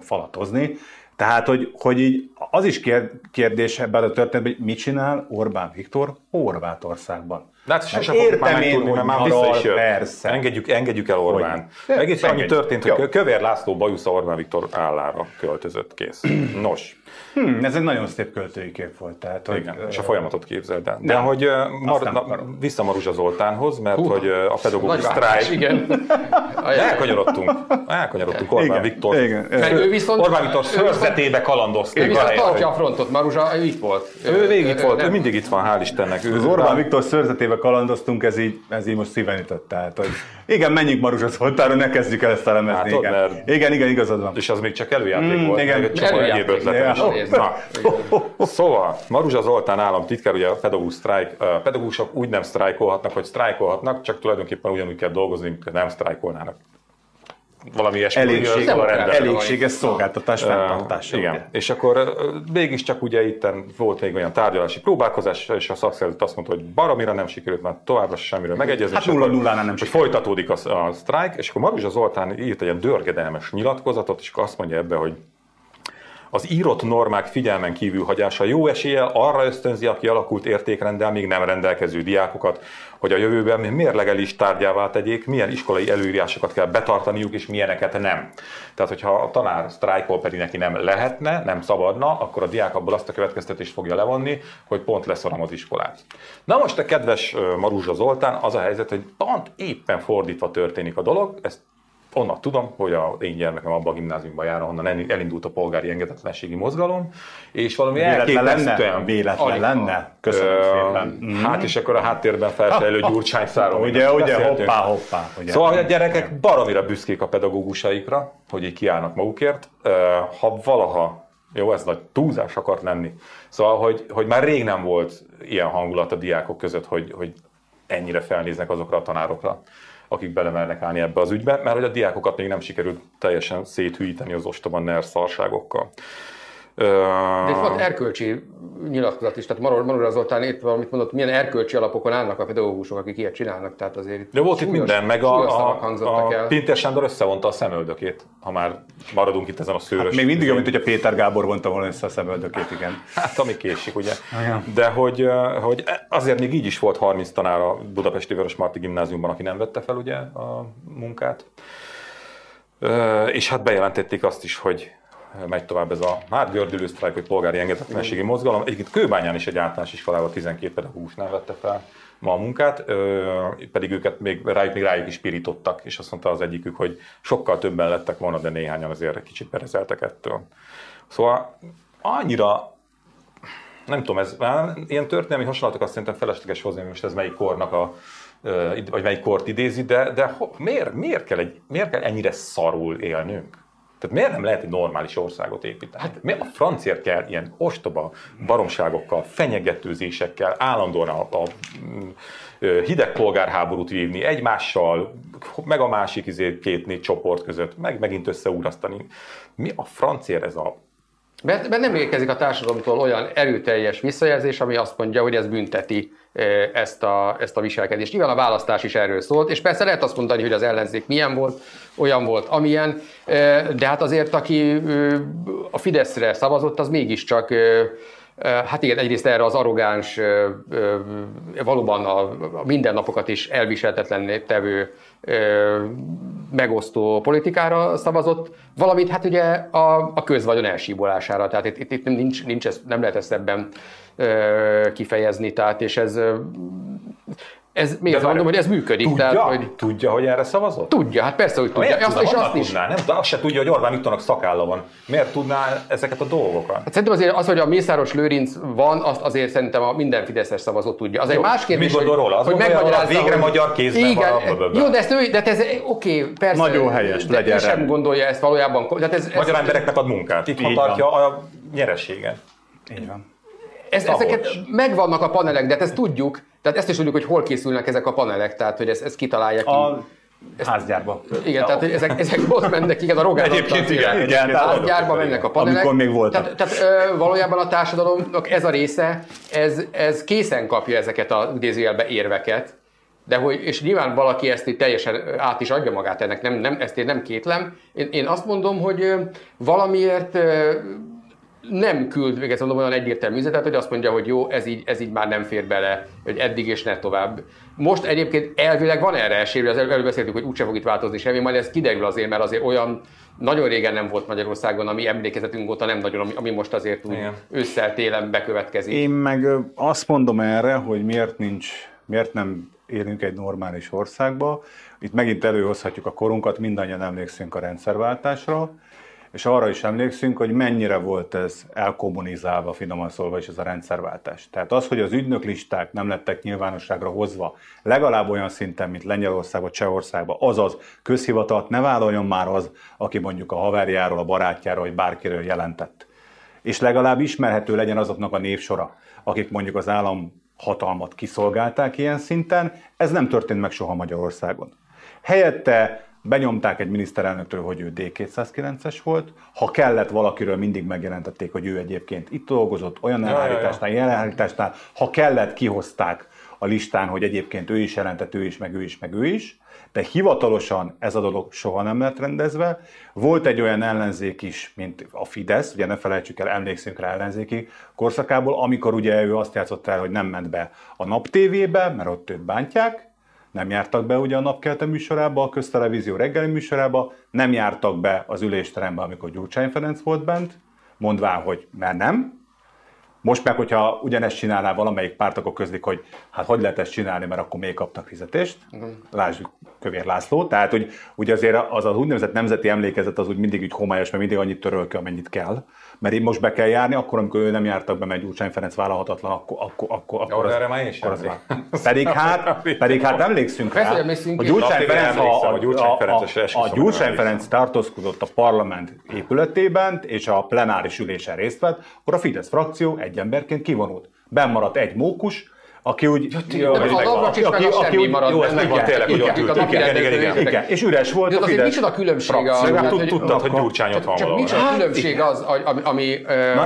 falatozni. Tehát, hogy, hogy így az is kér- kérdés ebben a történetben, hogy mit csinál Orbán Viktor Horvátországban. De hát sosem fogjuk már megtudni, mert már vissza is jött. persze. Engedjük, engedjük el Orbán. Egész annyi történt, hogy Kövér László bajusza Orbán Viktor állára költözött kész. Nos, Hm, ez egy nagyon szép költői kép volt. Tehát, hogy, igen, és a folyamatot képzeld el. De Nem. hogy Mar- na, vissza Maruzsa Zoltánhoz, mert Hú, hogy a pedagógus sztrájk, igen. Elkanyarodtunk, elkanyarodtunk Orbán Igen, Viktor. igen. Ő viszont- Orbán Viktor ő szörzetébe Ő kalandozték. viszont tartja a frontot, Maruzsa, ő itt volt. Ő végig itt volt, ő nem- mindig itt van, hál' Istennek. Ő Az Orbán Viktor szörzetével kalandoztunk, ez így, ez így most szíven ütött. Tehát, hogy igen, menjünk Maruzsa Zoltánra, ne kezdjük el ezt elemezni. Látod, igen. mert- igen, igen, igazad van. És az még csak előjáték Mm, volt, igen. csomó Előjáték. egyéb ötletem Nézd. Na, Szóval, Maruzsa Zoltán államtitkár, ugye a pedagógus sztrájk, pedagógusok úgy nem sztrájkolhatnak, hogy sztrájkolhatnak, csak tulajdonképpen ugyanúgy kell dolgozni, mint nem sztrájkolnának. Valami ilyesmi. Elég- ugye, a rendelet. Elégséges szolgáltatás fenntartása. Uh, igen. ugye? És akkor ö, mégiscsak ugye itt volt még olyan tárgyalási próbálkozás, és a szakszervezet azt mondta, hogy baromira nem sikerült már továbbra sem semmiről megegyezni. Hát és akkor- nulla nullánál nem sikerült. folytatódik a, a sztrájk, és akkor Maruzsa Zoltán írt egy ilyen dörgedelmes nyilatkozatot, és akkor azt mondja ebbe, hogy az írott normák figyelmen kívül hagyása jó eséllyel arra ösztönzi a kialakult értékrenddel még nem rendelkező diákokat, hogy a jövőben mérlegel is tárgyává tegyék, milyen iskolai előírásokat kell betartaniuk, és milyeneket nem. Tehát, hogyha a tanár sztrájkol pedig neki nem lehetne, nem szabadna, akkor a diák abból azt a következtetést fogja levonni, hogy pont leszorom az iskolát. Na most a kedves Maruzsa Zoltán, az a helyzet, hogy pont éppen fordítva történik a dolog, ezt onnan tudom, hogy a én gyermekem abban a gimnáziumban jár, ahonnan el- elindult a polgári engedetlenségi mozgalom, és valami Véletlen lenne? Véletlen Alig. lenne? Köszönöm Ö, szépen. Mm. Hát és akkor a háttérben felsejlő Gyurcsány száról. Ugye, ugye, hoppá, hoppá. Ugye. Szóval a gyerekek baromira büszkék a pedagógusaikra, hogy így kiállnak magukért. Ha valaha, jó, ez nagy túlzás akart lenni. Szóval, hogy, hogy már rég nem volt ilyen hangulat a diákok között, hogy, hogy ennyire felnéznek azokra a tanárokra, akik belemernek állni ebbe az ügybe, mert hogy a diákokat még nem sikerült teljesen széthűíteni az ostoba NER szarságokkal. De itt volt erkölcsi nyilatkozat is, tehát Maror, Maror Zoltán itt valamit mondott, milyen erkölcsi alapokon állnak a pedagógusok, akik ilyet csinálnak, tehát azért itt De volt itt minden, meg a, a, a el. Pintér Sándor összevonta a szemöldökét, ha már maradunk itt ezen a szőrös. Hát Még mindig, mint hogy a Péter Gábor vonta volna össze a szemöldökét, igen. Hát, ami késik, ugye. Igen. De hogy, hogy azért még így is volt 30 tanár a Budapesti Vörösmarty Gimnáziumban, aki nem vette fel ugye a munkát. És hát bejelentették azt is, hogy megy tovább ez a már gördülő sztrájk, vagy polgári engedetlenségi mozgalom. Egyébként Kőbányán is egy általános iskolával 12 pedagógus nem vette fel ma a munkát, pedig őket még rájuk, még rájuk is pirítottak, és azt mondta az egyikük, hogy sokkal többen lettek volna, de néhányan azért kicsit berezeltek ettől. Szóval annyira nem tudom, ez már ilyen történelmi hasonlatokat szerintem felesleges hozni, most ez melyik kornak a vagy melyik kort idézi, de, de miért, miért, kell egy, miért kell ennyire szarul élnünk? Tehát miért nem lehet egy normális országot építeni? Hát miért a franciért kell ilyen ostoba baromságokkal, fenyegetőzésekkel, állandóan a, a, a hideg polgárháborút vívni egymással, meg a másik izé, két-négy csoport között, meg megint összeúrasztani. Mi a franciért ez a mert, mert nem érkezik a társadalomtól olyan erőteljes visszajelzés, ami azt mondja, hogy ez bünteti ezt a, ezt a viselkedést. Nyilván a választás is erről szólt, és persze lehet azt mondani, hogy az ellenzék milyen volt, olyan volt, amilyen, de hát azért, aki a Fideszre szavazott, az mégiscsak Hát igen, egyrészt erre az arrogáns, valóban a mindennapokat is elviselhetetlenné tevő megosztó politikára szavazott, valamint hát ugye a, a közvagyon elsíbolására. Tehát itt, itt, itt nincs, nincs ez, nem lehet ezt ebben kifejezni, tehát és ez ez, még azt mondom, hogy ez működik. Tudja, tehát, hogy... tudja, hogy erre szavazott? Tudja, hát persze, hogy tudja. Azt, és azt tudná? Nem, azt se tudja, hogy Orbán Viktornak szakálla van. Miért tudná ezeket a dolgokat? Hát szerintem azért az, hogy a Mészáros Lőrinc van, azt azért szerintem a minden Fideszes szavazó tudja. Az egy más kérdés, hogy, róla? Az hogy megmagyarázza, végre hogy... magyar kézben igen, van. Jó, de ezt ő, de ez oké, okay, persze. Nagyon helyes, de legyen sem gondolja ezt valójában. Tehát ez, ez, magyar embereknek ad munkát. Itt tartja a nyereséget. Így van. Ez, ezeket megvannak a panelek, de hát ezt tudjuk, tehát ezt is tudjuk, hogy hol készülnek ezek a panelek, tehát hogy ezt, ezt kitalálják ki. A házgyárba. Igen, ja. tehát ezek, ezek ott mennek, igen, a rogán Egyébként igen, igen, a házgyárba mennek a panelek. Amikor még voltak. Tehát, tehát ö, valójában a társadalomnak ez a része, ez, ez készen kapja ezeket a idézőjelbe érveket, de hogy, és nyilván valaki ezt így teljesen át is adja magát ennek, nem, nem, ezt én nem kétlem. Én, én azt mondom, hogy valamiért nem küld, még ezt mondom, olyan egyértelmű üzenetet, hogy azt mondja, hogy jó, ez így, ez így már nem fér bele, hogy eddig és ne tovább. Most egyébként elvileg van erre esély, az előbb beszéltük, hogy úgyse fog itt változni semmi, majd ez kiderül azért, mert azért olyan nagyon régen nem volt Magyarországon, ami emlékezetünk óta nem nagyon, ami, ami most azért úgy ősszel, télen bekövetkezik. Én meg azt mondom erre, hogy miért nincs, miért nem élünk egy normális országba. Itt megint előhozhatjuk a korunkat, mindannyian emlékszünk a rendszerváltásra és arra is emlékszünk, hogy mennyire volt ez elkommunizálva, finoman szólva is ez a rendszerváltás. Tehát az, hogy az ügynöklisták nem lettek nyilvánosságra hozva, legalább olyan szinten, mint Lengyelországban, Csehországban, azaz közhivatalt ne vállaljon már az, aki mondjuk a haverjáról, a barátjáról, vagy bárkiről jelentett. És legalább ismerhető legyen azoknak a névsora, akik mondjuk az állam hatalmat kiszolgálták ilyen szinten, ez nem történt meg soha Magyarországon. Helyette Benyomták egy miniszterelnöktől, hogy ő D209-es volt. Ha kellett valakiről, mindig megjelentették, hogy ő egyébként itt dolgozott, olyan elhárításnál, ilyen elhárításnál. Ha kellett, kihozták a listán, hogy egyébként ő is jelentett, ő is, meg ő is, meg ő is. De hivatalosan ez a dolog soha nem lett rendezve. Volt egy olyan ellenzék is, mint a Fidesz, ugye ne felejtsük el, emlékszünk rá ellenzéki korszakából, amikor ugye ő azt játszott el, hogy nem ment be a nap tévébe, mert ott őt bántják, nem jártak be ugye a napkelte műsorába, a köztelevízió reggeli műsorába, nem jártak be az ülésterembe, amikor Gyurcsány Ferenc volt bent, mondván, hogy mert nem. Most meg, hogyha ugyanezt csinálná valamelyik párt, akkor közlik, hogy hát hogy lehet ezt csinálni, mert akkor még kaptak fizetést. Uh-huh. Lásd Kövér László. Tehát, hogy ugye azért az az úgynevezett nemzeti emlékezet az úgy mindig úgy homályos, mert mindig annyit töröl ki, amennyit kell mert én most be kell járni, akkor, amikor ő nem jártak be, mert Gyurcsány Ferenc vállalhatatlan, akkor, akkor, akkor, akkor az, erre már én akkor az, pedig hát, pedig hát emlékszünk rá, hogy Gyurcsány Ferenc, a, a, a, a Gyurcsány Ferenc tartózkodott a parlament épületében, és a plenáris ülésen részt vett, akkor a Fidesz frakció egy emberként kivonult. Bennmaradt egy mókus, aki úgy... Ja, de a Navracsics meg a semmi marad. Jó, ez megvan tényleg, hogy ott ült. Igen, igen, igen, igen. És üres volt a Fidesz. Micsoda különbség az? Tudtad, hogy Gyurcsány ott van Csak micsoda különbség az, ami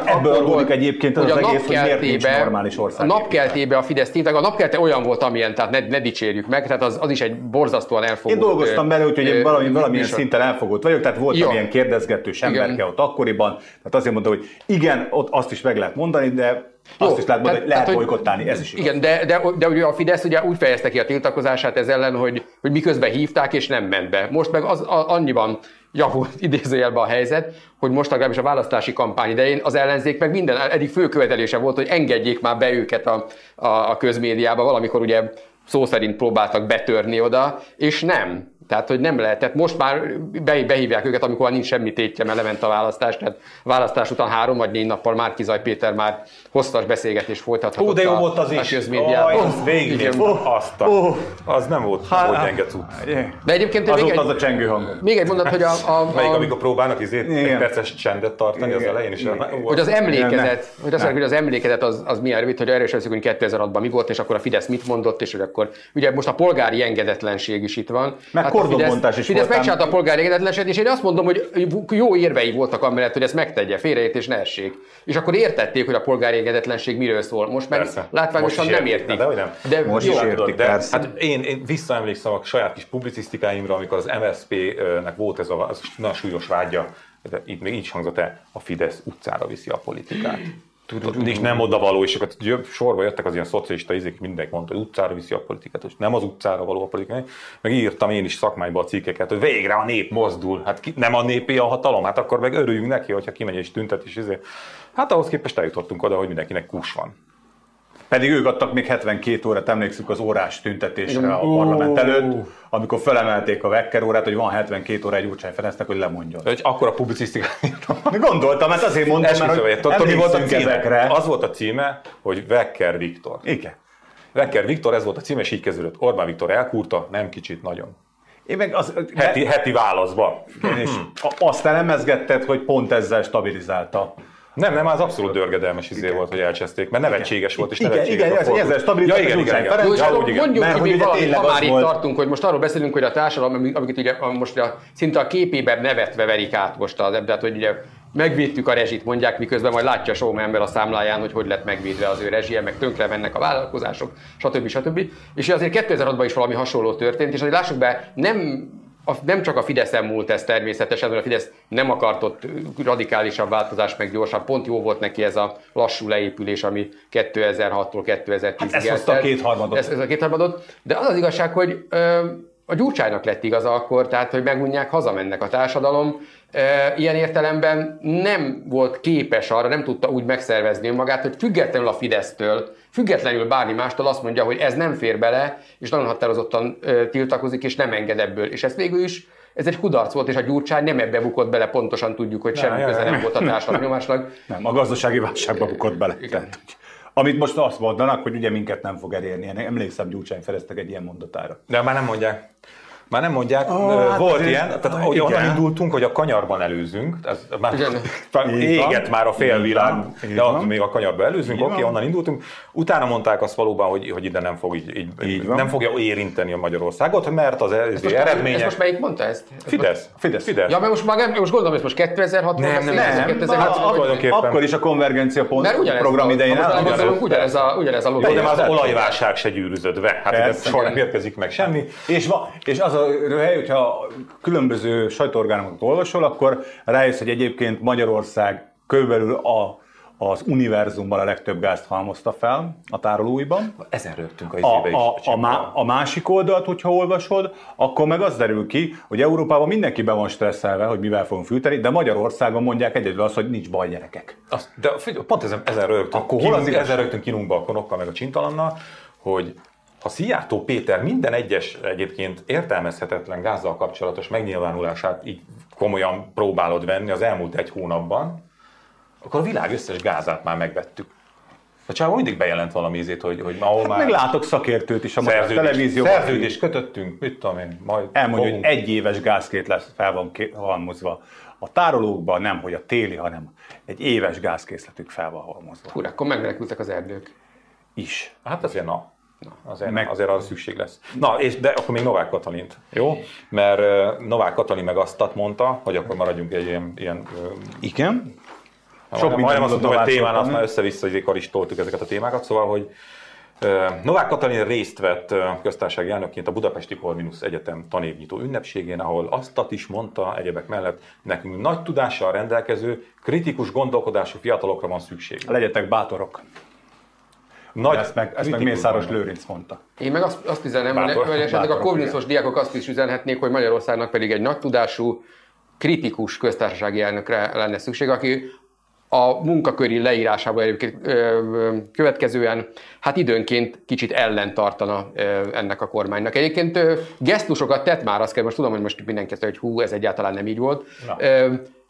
ebből adódik egyébként az egész, hogy miért nincs normális ország. A napkeltébe a Fidesz tényleg, a napkelte olyan volt, amilyen, tehát ne dicsérjük meg, tehát az is egy borzasztóan elfogott. Én dolgoztam bele, úgyhogy valami, valamilyen szinten elfogott vagyok, tehát volt ilyen kérdezgetős emberke ott akkoriban, tehát azért mondta, hogy igen, ott azt is meg lehet mondani, de jó, azt is lehet mondani, hogy lehet bolykottálni, ez is igaz. Igen, de, de, de ugye a Fidesz ugye úgy fejezte ki a tiltakozását ez ellen, hogy, hogy miközben hívták és nem ment be. Most meg az, a, annyiban javult idézőjelben a helyzet, hogy most legalábbis a választási kampány idején az ellenzék meg minden eddig főkövetelése volt, hogy engedjék már be őket a, a, a közmédiába. Valamikor ugye szó szerint próbáltak betörni oda, és nem. Tehát, hogy nem lehetett. Most már behívják őket, amikor nincs semmi tétje, mert lement a választás. Tehát választás után három vagy négy nappal már Kizaj Péter már hosszas beszélgetés folytathatott. Ó, de jó volt az is. közmédiában. Aj, az végig Igen. oh, azt a, Oh. Az nem volt, nem volt gyenge cucc. De egyébként még Azóta egy, az a csengő hang. még egy mondat, hogy a, a, Melyik, a, amikor próbálnak izét, egy perces csendet tartani az Igen. elején is. Igen. hogy az emlékezet, Ne. hogy mondjuk, hogy az emlékezet az, az milyen rövid, hogy veszik, hogy 2006-ban mi volt, és akkor a Fidesz mit mondott, és hogy akkor ugye most a polgári engedetlenség is itt van. Meg Fidesz, is Fidesz megcsinálta a polgári engedetlenséget, és én azt mondom, hogy jó érvei voltak amellett, hogy ezt megtegye, félreértés ne essék. És akkor értették, hogy a polgári engedetlenség miről szól. Most meg Persze. látványosan Most nem értik. értik. De nem. De Most jó, is értik, de persze. hát én, én visszaemlékszem a saját kis publicisztikáimra, amikor az MSZP-nek volt ez a az nagyon súlyos vágya, de itt még így hangzott el, a Fidesz utcára viszi a politikát. Tudod, és nem oda való, és akkor sorba jöttek az ilyen szocialista izék, mindenki mondta, hogy utcára viszi a politikát, és nem az utcára való a politika. Meg írtam én is szakmányba a cikkeket, hogy végre a nép mozdul. Hát ki, nem a népé a hatalom, hát akkor meg örüljünk neki, hogyha kimegy és tüntet, és izé. Hát ahhoz képest eljutottunk oda, hogy mindenkinek kus van. Pedig ők adtak még 72 órát, emlékszünk az órás tüntetésre a parlament előtt, amikor felemelték a Vekker órát, hogy van 72 óra egy Gyurcsány Ferencnek, hogy lemondjon. Hogy akkor a publicisztikát gondoltam, hát azért mondtam, mert Esküszöm, hogy hogy tudod, mi volt a címe? ezekre. Az volt a címe, hogy Vekker Viktor. Igen. Vekker Viktor, ez volt a címe, és így kezdődött. Orbán Viktor elkúrta, nem kicsit, nagyon. Én meg az, Heti, heti válaszba. és azt elemezgetted, hogy pont ezzel stabilizálta. Nem, nem, az abszolút dörgedelmes izé volt, hogy elcseszték, mert nevetséges volt, és Igen, nevetséges igen, a ez- ezzel stabilizálta ja, igen, igen, igen. Ferenc. Jó, Ja, úgy, igen. mondjuk Mert ki hogy tényleg ha már itt volt- tartunk, hogy most arról beszélünk, hogy a társadalom, ami- amiket ugye most a, szinte a képében nevetve verik át most az tehát hogy ugye megvédtük a rezsit, mondják, miközben majd látja a showman ember a számláján, hogy hogy lett megvédve az ő rezsie, meg tönkre mennek a vállalkozások, stb. stb. És azért 2006-ban is valami hasonló történt, és azért lássuk be, nem a, nem csak a Fideszen múlt ez természetesen, mert a Fidesz nem akart ott radikálisabb változás, meg gyorsabb. Pont jó volt neki ez a lassú leépülés, ami 2006-tól 2010-ig Hát ez hozta a eltelt. kétharmadot. Ez, ez a kétharmadot. De az az igazság, hogy ö, a Gyurcsánynak lett igaza akkor, tehát hogy megunják, hazamennek a társadalom. Ilyen értelemben nem volt képes arra, nem tudta úgy megszervezni önmagát, hogy függetlenül a Fidesztől, függetlenül bármi mástól azt mondja, hogy ez nem fér bele, és nagyon határozottan tiltakozik, és nem enged ebből. És ez végül is ez egy kudarc volt, és a Gyurcsány nem ebbe bukott bele, pontosan tudjuk, hogy semmi köze nem volt a társadalmi nyomásnak. Nem, a gazdasági válságba bukott bele. Tehát, hogy- amit most azt mondanak, hogy ugye minket nem fog elérni. Emlékszem Gyurcsány Ferencnek egy ilyen mondatára. De már nem mondják. Már nem mondják, Ö, hát volt ilyen, tehát ah, hogy onnan igen. indultunk, hogy a kanyarban előzünk, ez már Igen. Éget már a félvilág, de ott még a kanyarba előzünk, oké, van. onnan indultunk. Utána mondták azt valóban, hogy, hogy ide nem fog így, így, Így nem fogja érinteni a Magyarországot, mert az ez eredmények... most melyik mondta ezt? Ez Fidesz. Fidesz. Fidesz. Ja, mert most, már, nem- most gondolom, hogy most 2006 Nem, nem, nem. Nem, 2006 ak- tulajdonképpen. akkor is a konvergencia pont program idején gondolunk, ugyanez a, ugyanez a logika. de már az olajválság se gyűrűzött be. Hát ide soha nem érkezik meg semmi. És, és az a röhely, hogyha különböző sajtóorgánokat olvasol, akkor rájössz, hogy egyébként Magyarország körülbelül a, az univerzumban a legtöbb gázt halmozta fel a tárolóiban. Ezen rögtünk a A, izébe a, is. a, má, a másik oldalt, hogyha olvasod, akkor meg az derül ki, hogy Európában mindenki be van stresszelve, hogy mivel fogunk fűteni, de Magyarországon mondják egyedül azt, hogy nincs baj gyerekek. Azt, de figyelj, pont ezen, ezen rögtünk, Akkor hol az ezen rögtünk kinunk balkonokkal, meg a csintalannal, hogy ha Szijjártó Péter minden egyes egyébként értelmezhetetlen gázzal kapcsolatos megnyilvánulását így komolyan próbálod venni az elmúlt egy hónapban, akkor a világ összes gázát már megvettük. A csávó mindig bejelent valami ízét, hogy, hogy ahol Hát már meg látok szakértőt is a szerződés, televízióban. szerződést kötöttünk, mit tudom én, majd Elmondja, hogy fogunk. egy éves gázkét lesz, fel van halmozva. A tárolókban nem, hogy a téli, hanem egy éves gázkészletük fel van halmozva. Hú, akkor megmenekültek az erdők. Is. Hát azért na. Azért, Meg- azért arra szükség lesz. Na, és de akkor még Novák Katalint, jó? Mert uh, Novák Katalin meg azt mondta, hogy akkor maradjunk egy ilyen, ilyen uh, Igen. Sok minden majdnem azt mondtam, hogy Novák témán, azt már össze-vissza karistoltuk ezeket a témákat, szóval, hogy uh, Novák Katalin részt vett uh, köztársasági elnökként a Budapesti Corvinus Egyetem tanévnyitó ünnepségén, ahol azt is mondta egyebek mellett, nekünk nagy tudással rendelkező, kritikus gondolkodású fiatalokra van szükség. Legyetek bátorok. Nagy Ezt meg, ezt meg Mészáros Lőrinc mondta. Én meg azt, azt üzenem, hogy, Bátor- hogy esetleg a bátorok, Corvinusos diákok azt is üzenhetnék, hogy Magyarországnak pedig egy nagy tudású, kritikus köztársasági elnökre lenne szükség, aki a munkaköri egyébként következően hát időnként kicsit ellentartana ennek a kormánynak. Egyébként gesztusokat tett már, azt kell, most tudom, hogy most mindenki azt hogy hú, ez egyáltalán nem így volt. Na.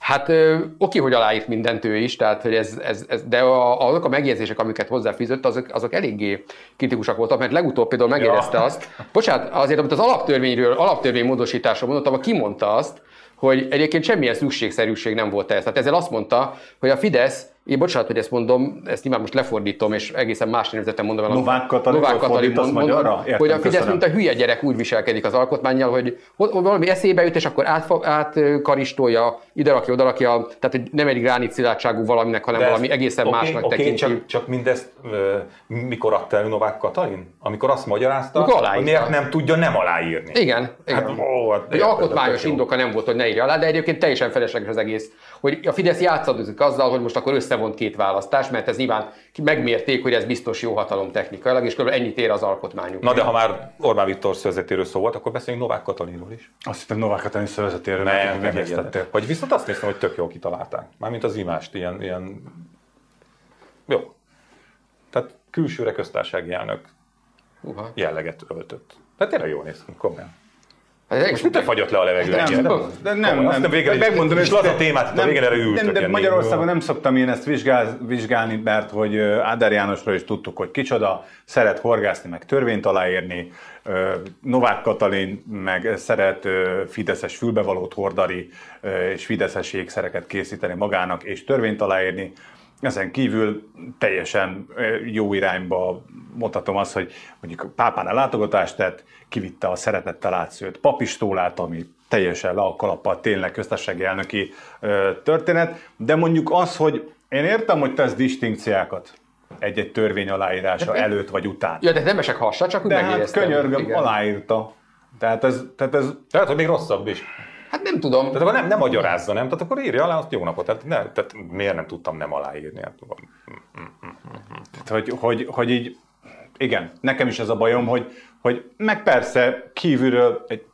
Hát oké, hogy aláírt mindent ő is, tehát, hogy ez, ez, ez, de a, azok a megjegyzések, amiket hozzáfűzött, azok, azok eléggé kritikusak voltak, mert legutóbb például megérezte ja. azt, bocsánat, azért, amit az alaptörvényről, alaptörvény módosításról mondottam, kimondta azt, hogy egyébként semmilyen szükségszerűség nem volt ez. Tehát ezzel azt mondta, hogy a Fidesz én bocsánat, hogy ezt mondom, ezt nyilván most lefordítom, és egészen más nézetem mondom el. Novák Katalin, Novák Katalin mond, magyarra? Értem, hogy a Fidesz, mint a hülye gyerek úgy viselkedik az alkotmányjal, hogy valami eszébe jut, és akkor átkaristolja, át ide rakja, oda rakja, tehát hogy nem egy gránit szilárdságú valaminek, hanem De valami egészen okay, másnak okay, tekinti. Csak, csak mindezt mikor adta el Novák Katalin? Amikor azt magyarázta, hogy miért nem tudja nem aláírni. Igen. igen. Hát, ó, hát, egy alkotmányos indoka nem volt, hogy ne írja alá, de egyébként teljesen felesleges az egész. Hogy a Fidesz játszadozik azzal, hogy most akkor össze összevont két választás, mert ez nyilván megmérték, hogy ez biztos jó hatalom technikailag, és kb. ennyit ér az alkotmányunk. Na de ha már Orbán Viktor szövezetéről szó volt, akkor beszéljünk Novák Katalinról is. Azt hittem Novák Katalin szövezetéről nem, nem, nem Vagy viszont azt néztem, hogy tök jól kitalálták. Mármint az imást, ilyen, ilyen... Jó. Tehát külsőre köztársasági elnök uh-huh. jelleget öltött. Tehát tényleg jól néz ki, komolyan. Most mit fagyott le a levegő? Nem, nem, nem, nem, nem, nem végre, megmondom, és laza témát, nem, végén erre ültök. Nem, de Magyarországon nem szoktam én ezt vizsgál, vizsgálni, mert hogy Ádár Jánosról is tudtuk, hogy kicsoda, szeret horgászni, meg törvényt aláírni, Novák Katalin meg szeret fideszes fülbevalót hordani, és fideszes ékszereket készíteni magának, és törvényt aláírni. Ezen kívül teljesen jó irányba mondhatom azt, hogy mondjuk pápán látogatást tett, kivitte a szeretettel átszőtt papistólát, ami teljesen le a kalappal tényleg köztársasági elnöki történet, de mondjuk az, hogy én értem, hogy tesz distinkciákat egy-egy törvény aláírása de előtt vagy után. Ja, de nem esek hassa, csak úgy de hát könyörgöm, igen. aláírta. Tehát ez, tehát ez... Tehát, hogy még rosszabb is. Hát nem tudom. Tehát akkor nem, nem magyarázza, nem? Tehát akkor írja alá azt jó napot. Tehát, ne, tehát miért nem tudtam nem aláírni? Hát, tehát, hogy, hogy, hogy így, igen, nekem is ez a bajom, hogy, hogy meg persze kívülről egy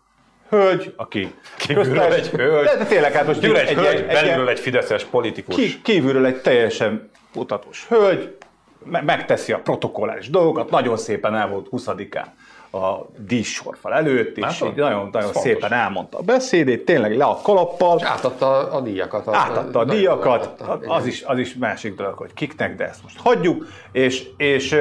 hölgy, aki kívülről egy hölgy, de, de tényleg, hát most egy, egy, hölgy, egy, belülről egy, fideszes politikus. Ki, kívülről egy teljesen mutatós hölgy, megteszi a protokolláris dolgokat, nagyon szépen el volt 20-án a díjsorfal előtt, és így nagyon, nagyon szépen elmondta a beszédét, tényleg le a kalappal. És átadta a díjakat. Átadta a díjakat, átadta, az, is, az is másik dolog, hogy kiknek, de ezt most hagyjuk, és, és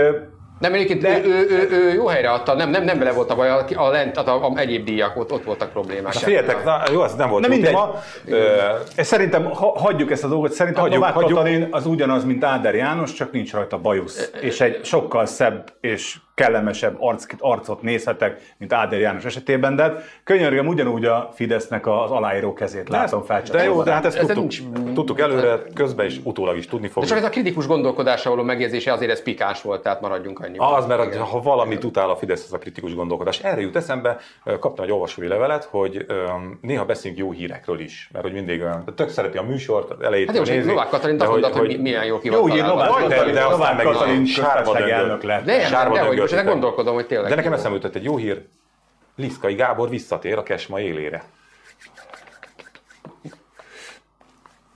nem, egyébként de... ő, ő, ő, ő, jó helyre adta, nem, nem, nem bele volt a baj, a, a, lent, a, a, egyéb díjak, ott, ott voltak problémák. Na, figyeljetek, na, jó, ez nem volt nem mindegy. Ö... Szerintem ha, hagyjuk ezt a dolgot, szerintem hagyjuk, Novák hagyjuk. Katalin az ugyanaz, mint Áder János, csak nincs rajta bajusz. És egy sokkal szebb és kellemesebb arc, arcot nézhetek, mint Áder János esetében, de hát könyörgöm ugyanúgy a Fidesznek az aláíró kezét látom fel. De jó, de hát ezt tudtuk, nincs, tudtuk előre, közben is, utólag is tudni fogjuk. De csak ez a kritikus gondolkodásra való megjegyzése azért ez pikáns volt, tehát maradjunk annyi. Az, mert Igen. ha valamit utál a Fidesz, az a kritikus gondolkodás. Erre jut eszembe, kaptam egy olvasói levelet, hogy néha beszélünk jó hírekről is, mert hogy mindig olyan, tök szereti a műsort, elejét. Hát jó, nézi, Novák Katalin azt mondta, hogy, milyen jó ki Jó, Novák Katalin, de aztán meg sárba elnök lett. De, most gondolkodom, hogy tényleg. De nekem eszembe jutott egy jó hír, Liszkai Gábor visszatér a Kesma élére.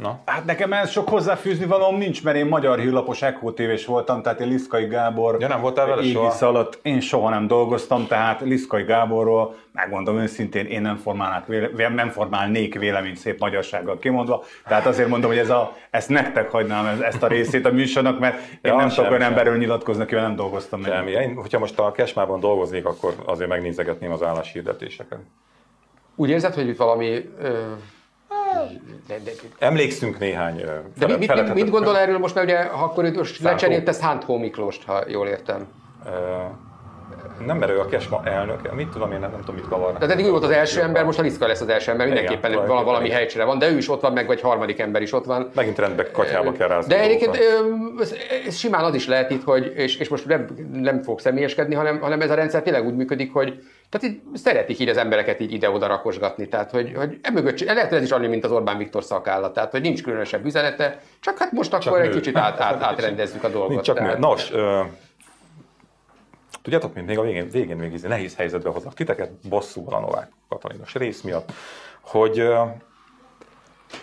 Na? Hát nekem ez sok hozzáfűzni valóm nincs, mert én magyar hírlapos Echo tévés voltam, tehát én Liszkai Gábor ja, nem voltál vele soha? alatt én soha nem dolgoztam, tehát Liszkai Gáborról megmondom őszintén, én nem, formálnák, nem formálnék véleményt szép magyarsággal kimondva, tehát azért mondom, hogy ez a, ezt nektek hagynám ezt a részét a műsornak, mert én ja, nem tudok olyan emberről nyilatkozni, akivel nem dolgoztam. Semmi. Én, hogyha most a Kesmában dolgoznék, akkor azért megnézegetném az álláshirdetéseket. Úgy érzed, hogy itt valami ö de, de, Emlékszünk néhány De mit, mit, mit, gondol erről most, mert ugye ha akkor most lecserélte Szántó Miklóst, ha jól értem. Uh, nem merő a Kesma elnök, mit tudom én, nem, nem tudom, mit kavarnak. Tehát eddig ő volt az első ember, most a Liszka lesz az első ember, mindenképpen igen, valami, valami helycsere van, de ő is ott van, meg vagy harmadik ember is ott van. Megint rendbe katyába kell rázni. De egyébként simán az is lehet itt, hogy, és, és most nem, nem fog személyeskedni, hanem, hanem ez a rendszer tényleg úgy működik, hogy tehát így szeretik így az embereket így ide-oda rakosgatni. Tehát, hogy, hogy emögött, lehet ez is annyi, mint az Orbán Viktor szakállat. Tehát, hogy nincs különösebb üzenete, csak hát most csak akkor nő. egy kicsit át, át, átrendezzük a dolgot. Nincs csak tehát, Nos, ö, tudjátok, mint még a végén, végén még izé nehéz helyzetbe hoznak titeket, bosszúval a Novák Katalinos rész miatt, hogy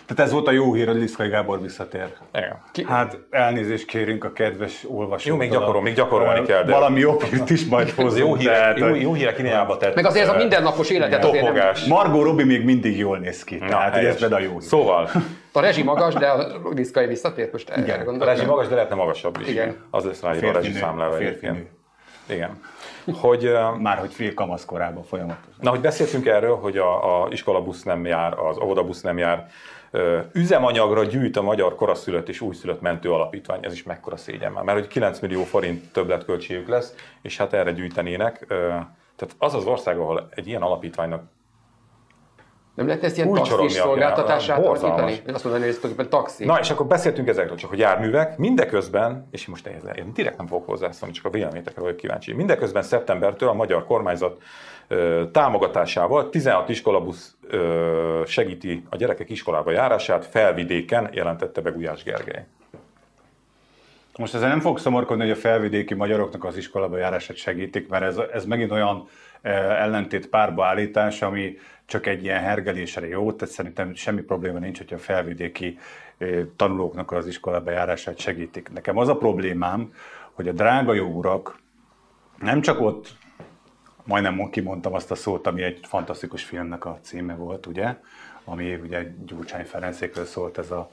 Tehát ez volt a jó hír, hogy Liszkai Gábor visszatér. Igen. Ki- Hát elnézést kérünk a kedves olvasóktól. Jó, még gyakorol- még gyakorolni kell, de- Valami jobb hírt is majd Ez hozunk. jó hírek, jó, jó hírek irányába tett. Meg azért ez a mindennapos életet azért nem. Margot Robbie még mindig jól néz ki. Tehát, hogy ez helyes. például jó hír. Szóval, a rezsi magas, de a Liszkai visszatért most erre a gondolok. rezsi magas, de lehetne magasabb is. Igen. Az lesz ráírva a rezsi számlára férfinő. Igen. Hogy, Már hogy fél kamaszkorában folyamatosan. na, hogy beszéltünk erről, hogy a, a iskolabusz nem jár, az óvodabusz nem jár, üzemanyagra gyűjt a Magyar Koraszülött és Újszülött Mentő Alapítvány, ez is mekkora szégyen már, mert hogy 9 millió forint többletköltségük lesz, és hát erre gyűjtenének. Tehát az az ország, ahol egy ilyen alapítványnak Nem lehet ezt ilyen taxis szolgáltatását alakítani? Azt mondani, hogy ez tulajdonképpen taxi. Na, és akkor beszéltünk ezekről, csak hogy járművek, mindeközben, és most ehhez én direkt nem fogok hozzászólni, csak a véleményekre vagyok kíváncsi. Mindeközben szeptembertől a magyar kormányzat ö, támogatásával 16 iskolabusz ö, segíti a gyerekek iskolába járását, felvidéken jelentette be Gulyás Gergely. Most ezzel nem fog szomorkodni, hogy a felvidéki magyaroknak az iskolába járását segítik, mert ez, ez megint olyan ellentét párbaállítás, ami csak egy ilyen hergelésre jó, tehát szerintem semmi probléma nincs, hogyha a felvidéki tanulóknak az iskolába járását segítik. Nekem az a problémám, hogy a drága jó urak nem csak ott, majdnem kimondtam azt a szót, ami egy fantasztikus filmnek a címe volt, ugye, ami ugye Gyurcsány Ferencékről szólt ez a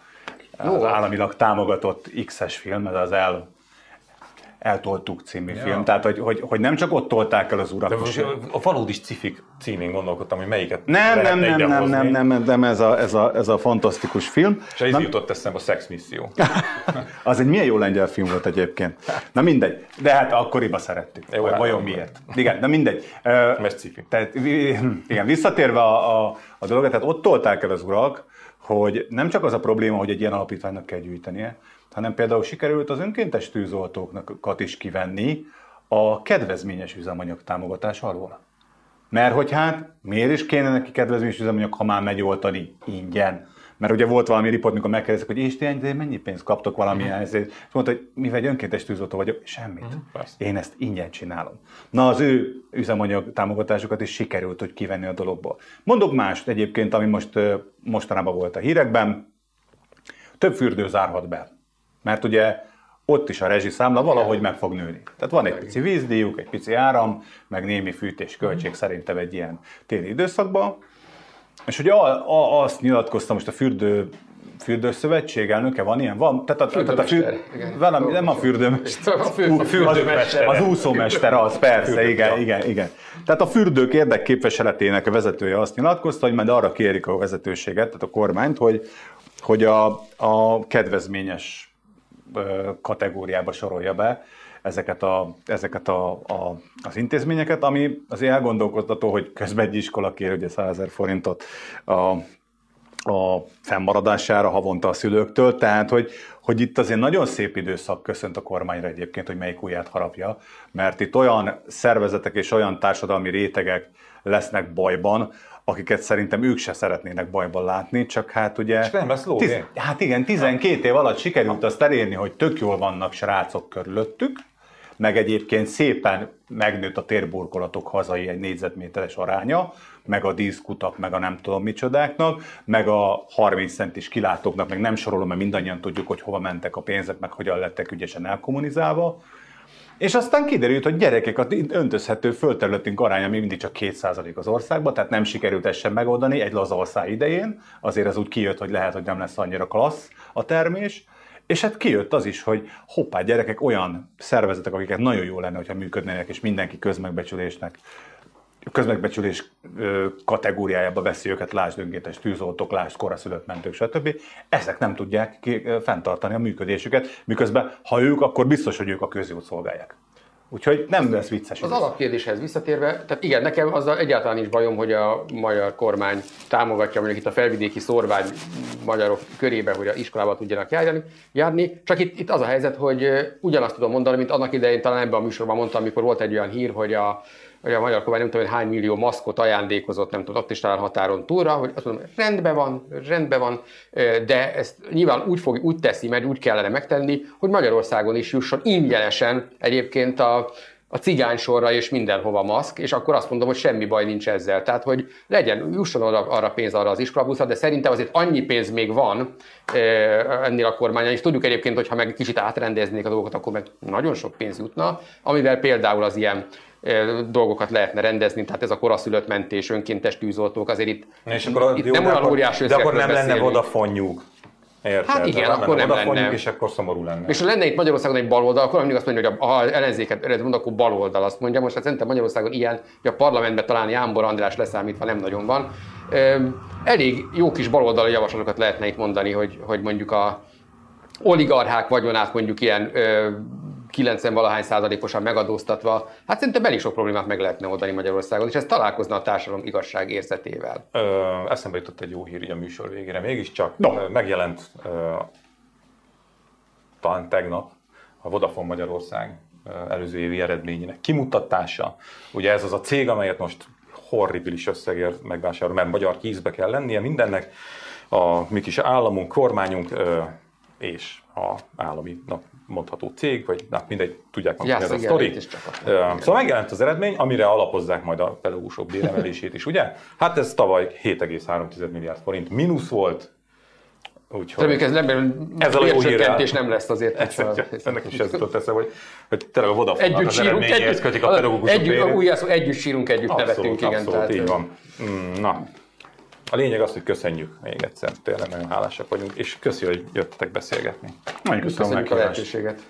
az államilag támogatott X-es film, ez az el, Eltoltuk című ja. film. Tehát, hogy, hogy, hogy, nem csak ott tolták el az urat. De most a valódi cifik címén gondolkodtam, hogy melyiket nem, nem, nem, nem, nem, nem, nem, nem, ez a, ez a, ez a fantasztikus film. És ez Na, jutott eszembe a Sex Misszió. Az egy milyen jó lengyel film volt egyébként. Na mindegy. De hát akkoriban szerettük. Jó, hát Vajon miért? Igen, de mindegy. Mert cifi. Tehát, vi- igen, visszatérve a, a, a dologra, tehát ott tolták el az urak, hogy nem csak az a probléma, hogy egy ilyen alapítványnak kell gyűjtenie, hanem például sikerült az önkéntes tűzoltókat is kivenni a kedvezményes üzemanyag támogatás alól. Mert hogy hát miért is kéne neki kedvezményes üzemanyag, ha már megy oltani ingyen? Mert ugye volt valami riport, mikor megkérdezik, hogy és ti ennyi- mennyi pénzt kaptok valamilyen ezért. És mondta, hogy mivel egy önkéntes tűzoltó vagyok, semmit. persze. Én ezt ingyen csinálom. Na az ő üzemanyag támogatásukat is sikerült, hogy kivenni a dologból. Mondok mást egyébként, ami most mostanában volt a hírekben. Több fürdő zárhat be. Mert ugye ott is a rezsiszámla valahogy meg fog nőni. Tehát van egy pici vízdíjuk, egy pici áram, meg némi fűtés költség szerintem egy ilyen téli időszakban. És ugye a, a, azt nyilatkoztam most a fürdő fürdőszövetség elnöke van ilyen? Van, tehát a, tehát a Fürdőmester, für, igen. velem, nem a fürdőmester, A fő- a fürdőmester, az úszómester, az persze, igen, igen, igen. Tehát a fürdők érdekképviseletének a vezetője azt nyilatkozta, hogy majd arra kérik a vezetőséget, tehát a kormányt, hogy, hogy a, a kedvezményes kategóriába sorolja be ezeket, a, ezeket a, a, az intézményeket, ami azért elgondolkoztató, hogy közben egy iskola kér ugye 100 000 forintot a, a fennmaradására havonta a szülőktől, tehát hogy, hogy itt azért nagyon szép időszak köszönt a kormányra egyébként, hogy melyik ujját harapja, mert itt olyan szervezetek és olyan társadalmi rétegek lesznek bajban, akiket szerintem ők se szeretnének bajban látni, csak hát ugye... És nem lesz tiz? Hát igen, 12 év alatt sikerült azt elérni, hogy tök jól vannak srácok körülöttük, meg egyébként szépen megnőtt a térburkolatok hazai egy négyzetméteres aránya, meg a díszkutak, meg a nem tudom micsodáknak, meg a 30 centis kilátóknak, meg nem sorolom, mert mindannyian tudjuk, hogy hova mentek a pénzek, meg hogyan lettek ügyesen elkommunizálva. És aztán kiderült, hogy gyerekek, az öntözhető földterületünk aránya mindig csak 2% az országban, tehát nem sikerült ezt sem megoldani egy laza ország idején. Azért az úgy kijött, hogy lehet, hogy nem lesz annyira klassz a termés. És hát kijött az is, hogy hoppá, gyerekek olyan szervezetek, akiket nagyon jó lenne, hogyha működnének, és mindenki közmegbecsülésnek közmegbecsülés kategóriájába veszi őket, lásd önkéntes tűzoltók, lásd koraszülött mentők, stb. Ezek nem tudják ki, fenntartani a működésüket, miközben ha ők, akkor biztos, hogy ők a közjót szolgálják. Úgyhogy nem lesz vicces. Az ez. alapkérdéshez visszatérve, tehát igen, nekem azzal egyáltalán nincs bajom, hogy a magyar kormány támogatja mondjuk itt a felvidéki szorvány magyarok körébe, hogy a iskolába tudjanak járni, járni. Csak itt, itt az a helyzet, hogy ugyanazt tudom mondani, mint annak idején talán ebben a műsorban mondtam, amikor volt egy olyan hír, hogy a, hogy a magyar kormány nem tudom, hogy hány millió maszkot ajándékozott, nem tudom, ott is talán határon túlra, hogy azt mondom, rendben van, rendben van, de ezt nyilván úgy, fog, úgy teszi, mert úgy kellene megtenni, hogy Magyarországon is jusson ingyenesen egyébként a a cigány sorra és mindenhova maszk, és akkor azt mondom, hogy semmi baj nincs ezzel. Tehát, hogy legyen, jusson arra, arra pénz arra az iskolabuszra, de szerintem azért annyi pénz még van ennél a kormányon, és tudjuk egyébként, hogy ha meg kicsit átrendeznék a dolgokat, akkor meg nagyon sok pénz jutna, amivel például az ilyen dolgokat lehetne rendezni, tehát ez a koraszülött mentés, önkéntes tűzoltók, azért itt, és akkor, itt jó, nem olyan óriási De akkor nem lenne beszélünk. Vodafone-juk. Érted? Hát igen, akkor nem lenne. és akkor szomorú lenne. És ha lenne itt Magyarországon egy baloldal, akkor mindig azt mondja, hogy ha ellenzéket eredet mond, akkor baloldal azt mondja. Most hát szerintem Magyarországon ilyen, hogy a parlamentben talán Jámbor András leszámítva nem nagyon van. Elég jó kis baloldali javaslatokat lehetne itt mondani, hogy, hogy mondjuk a oligarchák vagyonát mondjuk ilyen 90 valahány százalékosan megadóztatva, hát szerintem elég sok problémát meg lehetne oldani Magyarországon, és ez találkozna a társadalom igazság érzetével. Ö, eszembe jutott egy jó hír így a műsor végére. Mégiscsak No. megjelent ö, talán tegnap a Vodafone Magyarország előző évi eredményének kimutatása. Ugye ez az a cég, amelyet most horribilis összegért megvásárol, mert magyar kézbe kell lennie mindennek. A mi kis államunk, kormányunk ö, és a államinak mondható cég, vagy hát mindegy, tudják mondani, ez a sztori. Szóval megjelent az eredmény, amire alapozzák majd a pedagógusok béremelését is, ugye? Hát ez tavaly 7,3 milliárd forint mínusz volt, úgyhogy... Reméljük ez nem, Ezzel a jó hírrel. nem lesz azért. Ez, hogy- ennek is ez jutott eszembe, hogy, hogy tényleg a vodafone Együtt az sírunk, együtt, kötik a pedagógusok együtt, szó, együtt sírunk, együtt Abszolút, nevetünk, igen. abszolút, tehát, így van. Mm, Na, a lényeg az, hogy köszönjük még egyszer, tényleg nagyon hálásak vagyunk, és köszi, hogy jöttek beszélgetni. Nagyon köszönöm, a lehetőséget.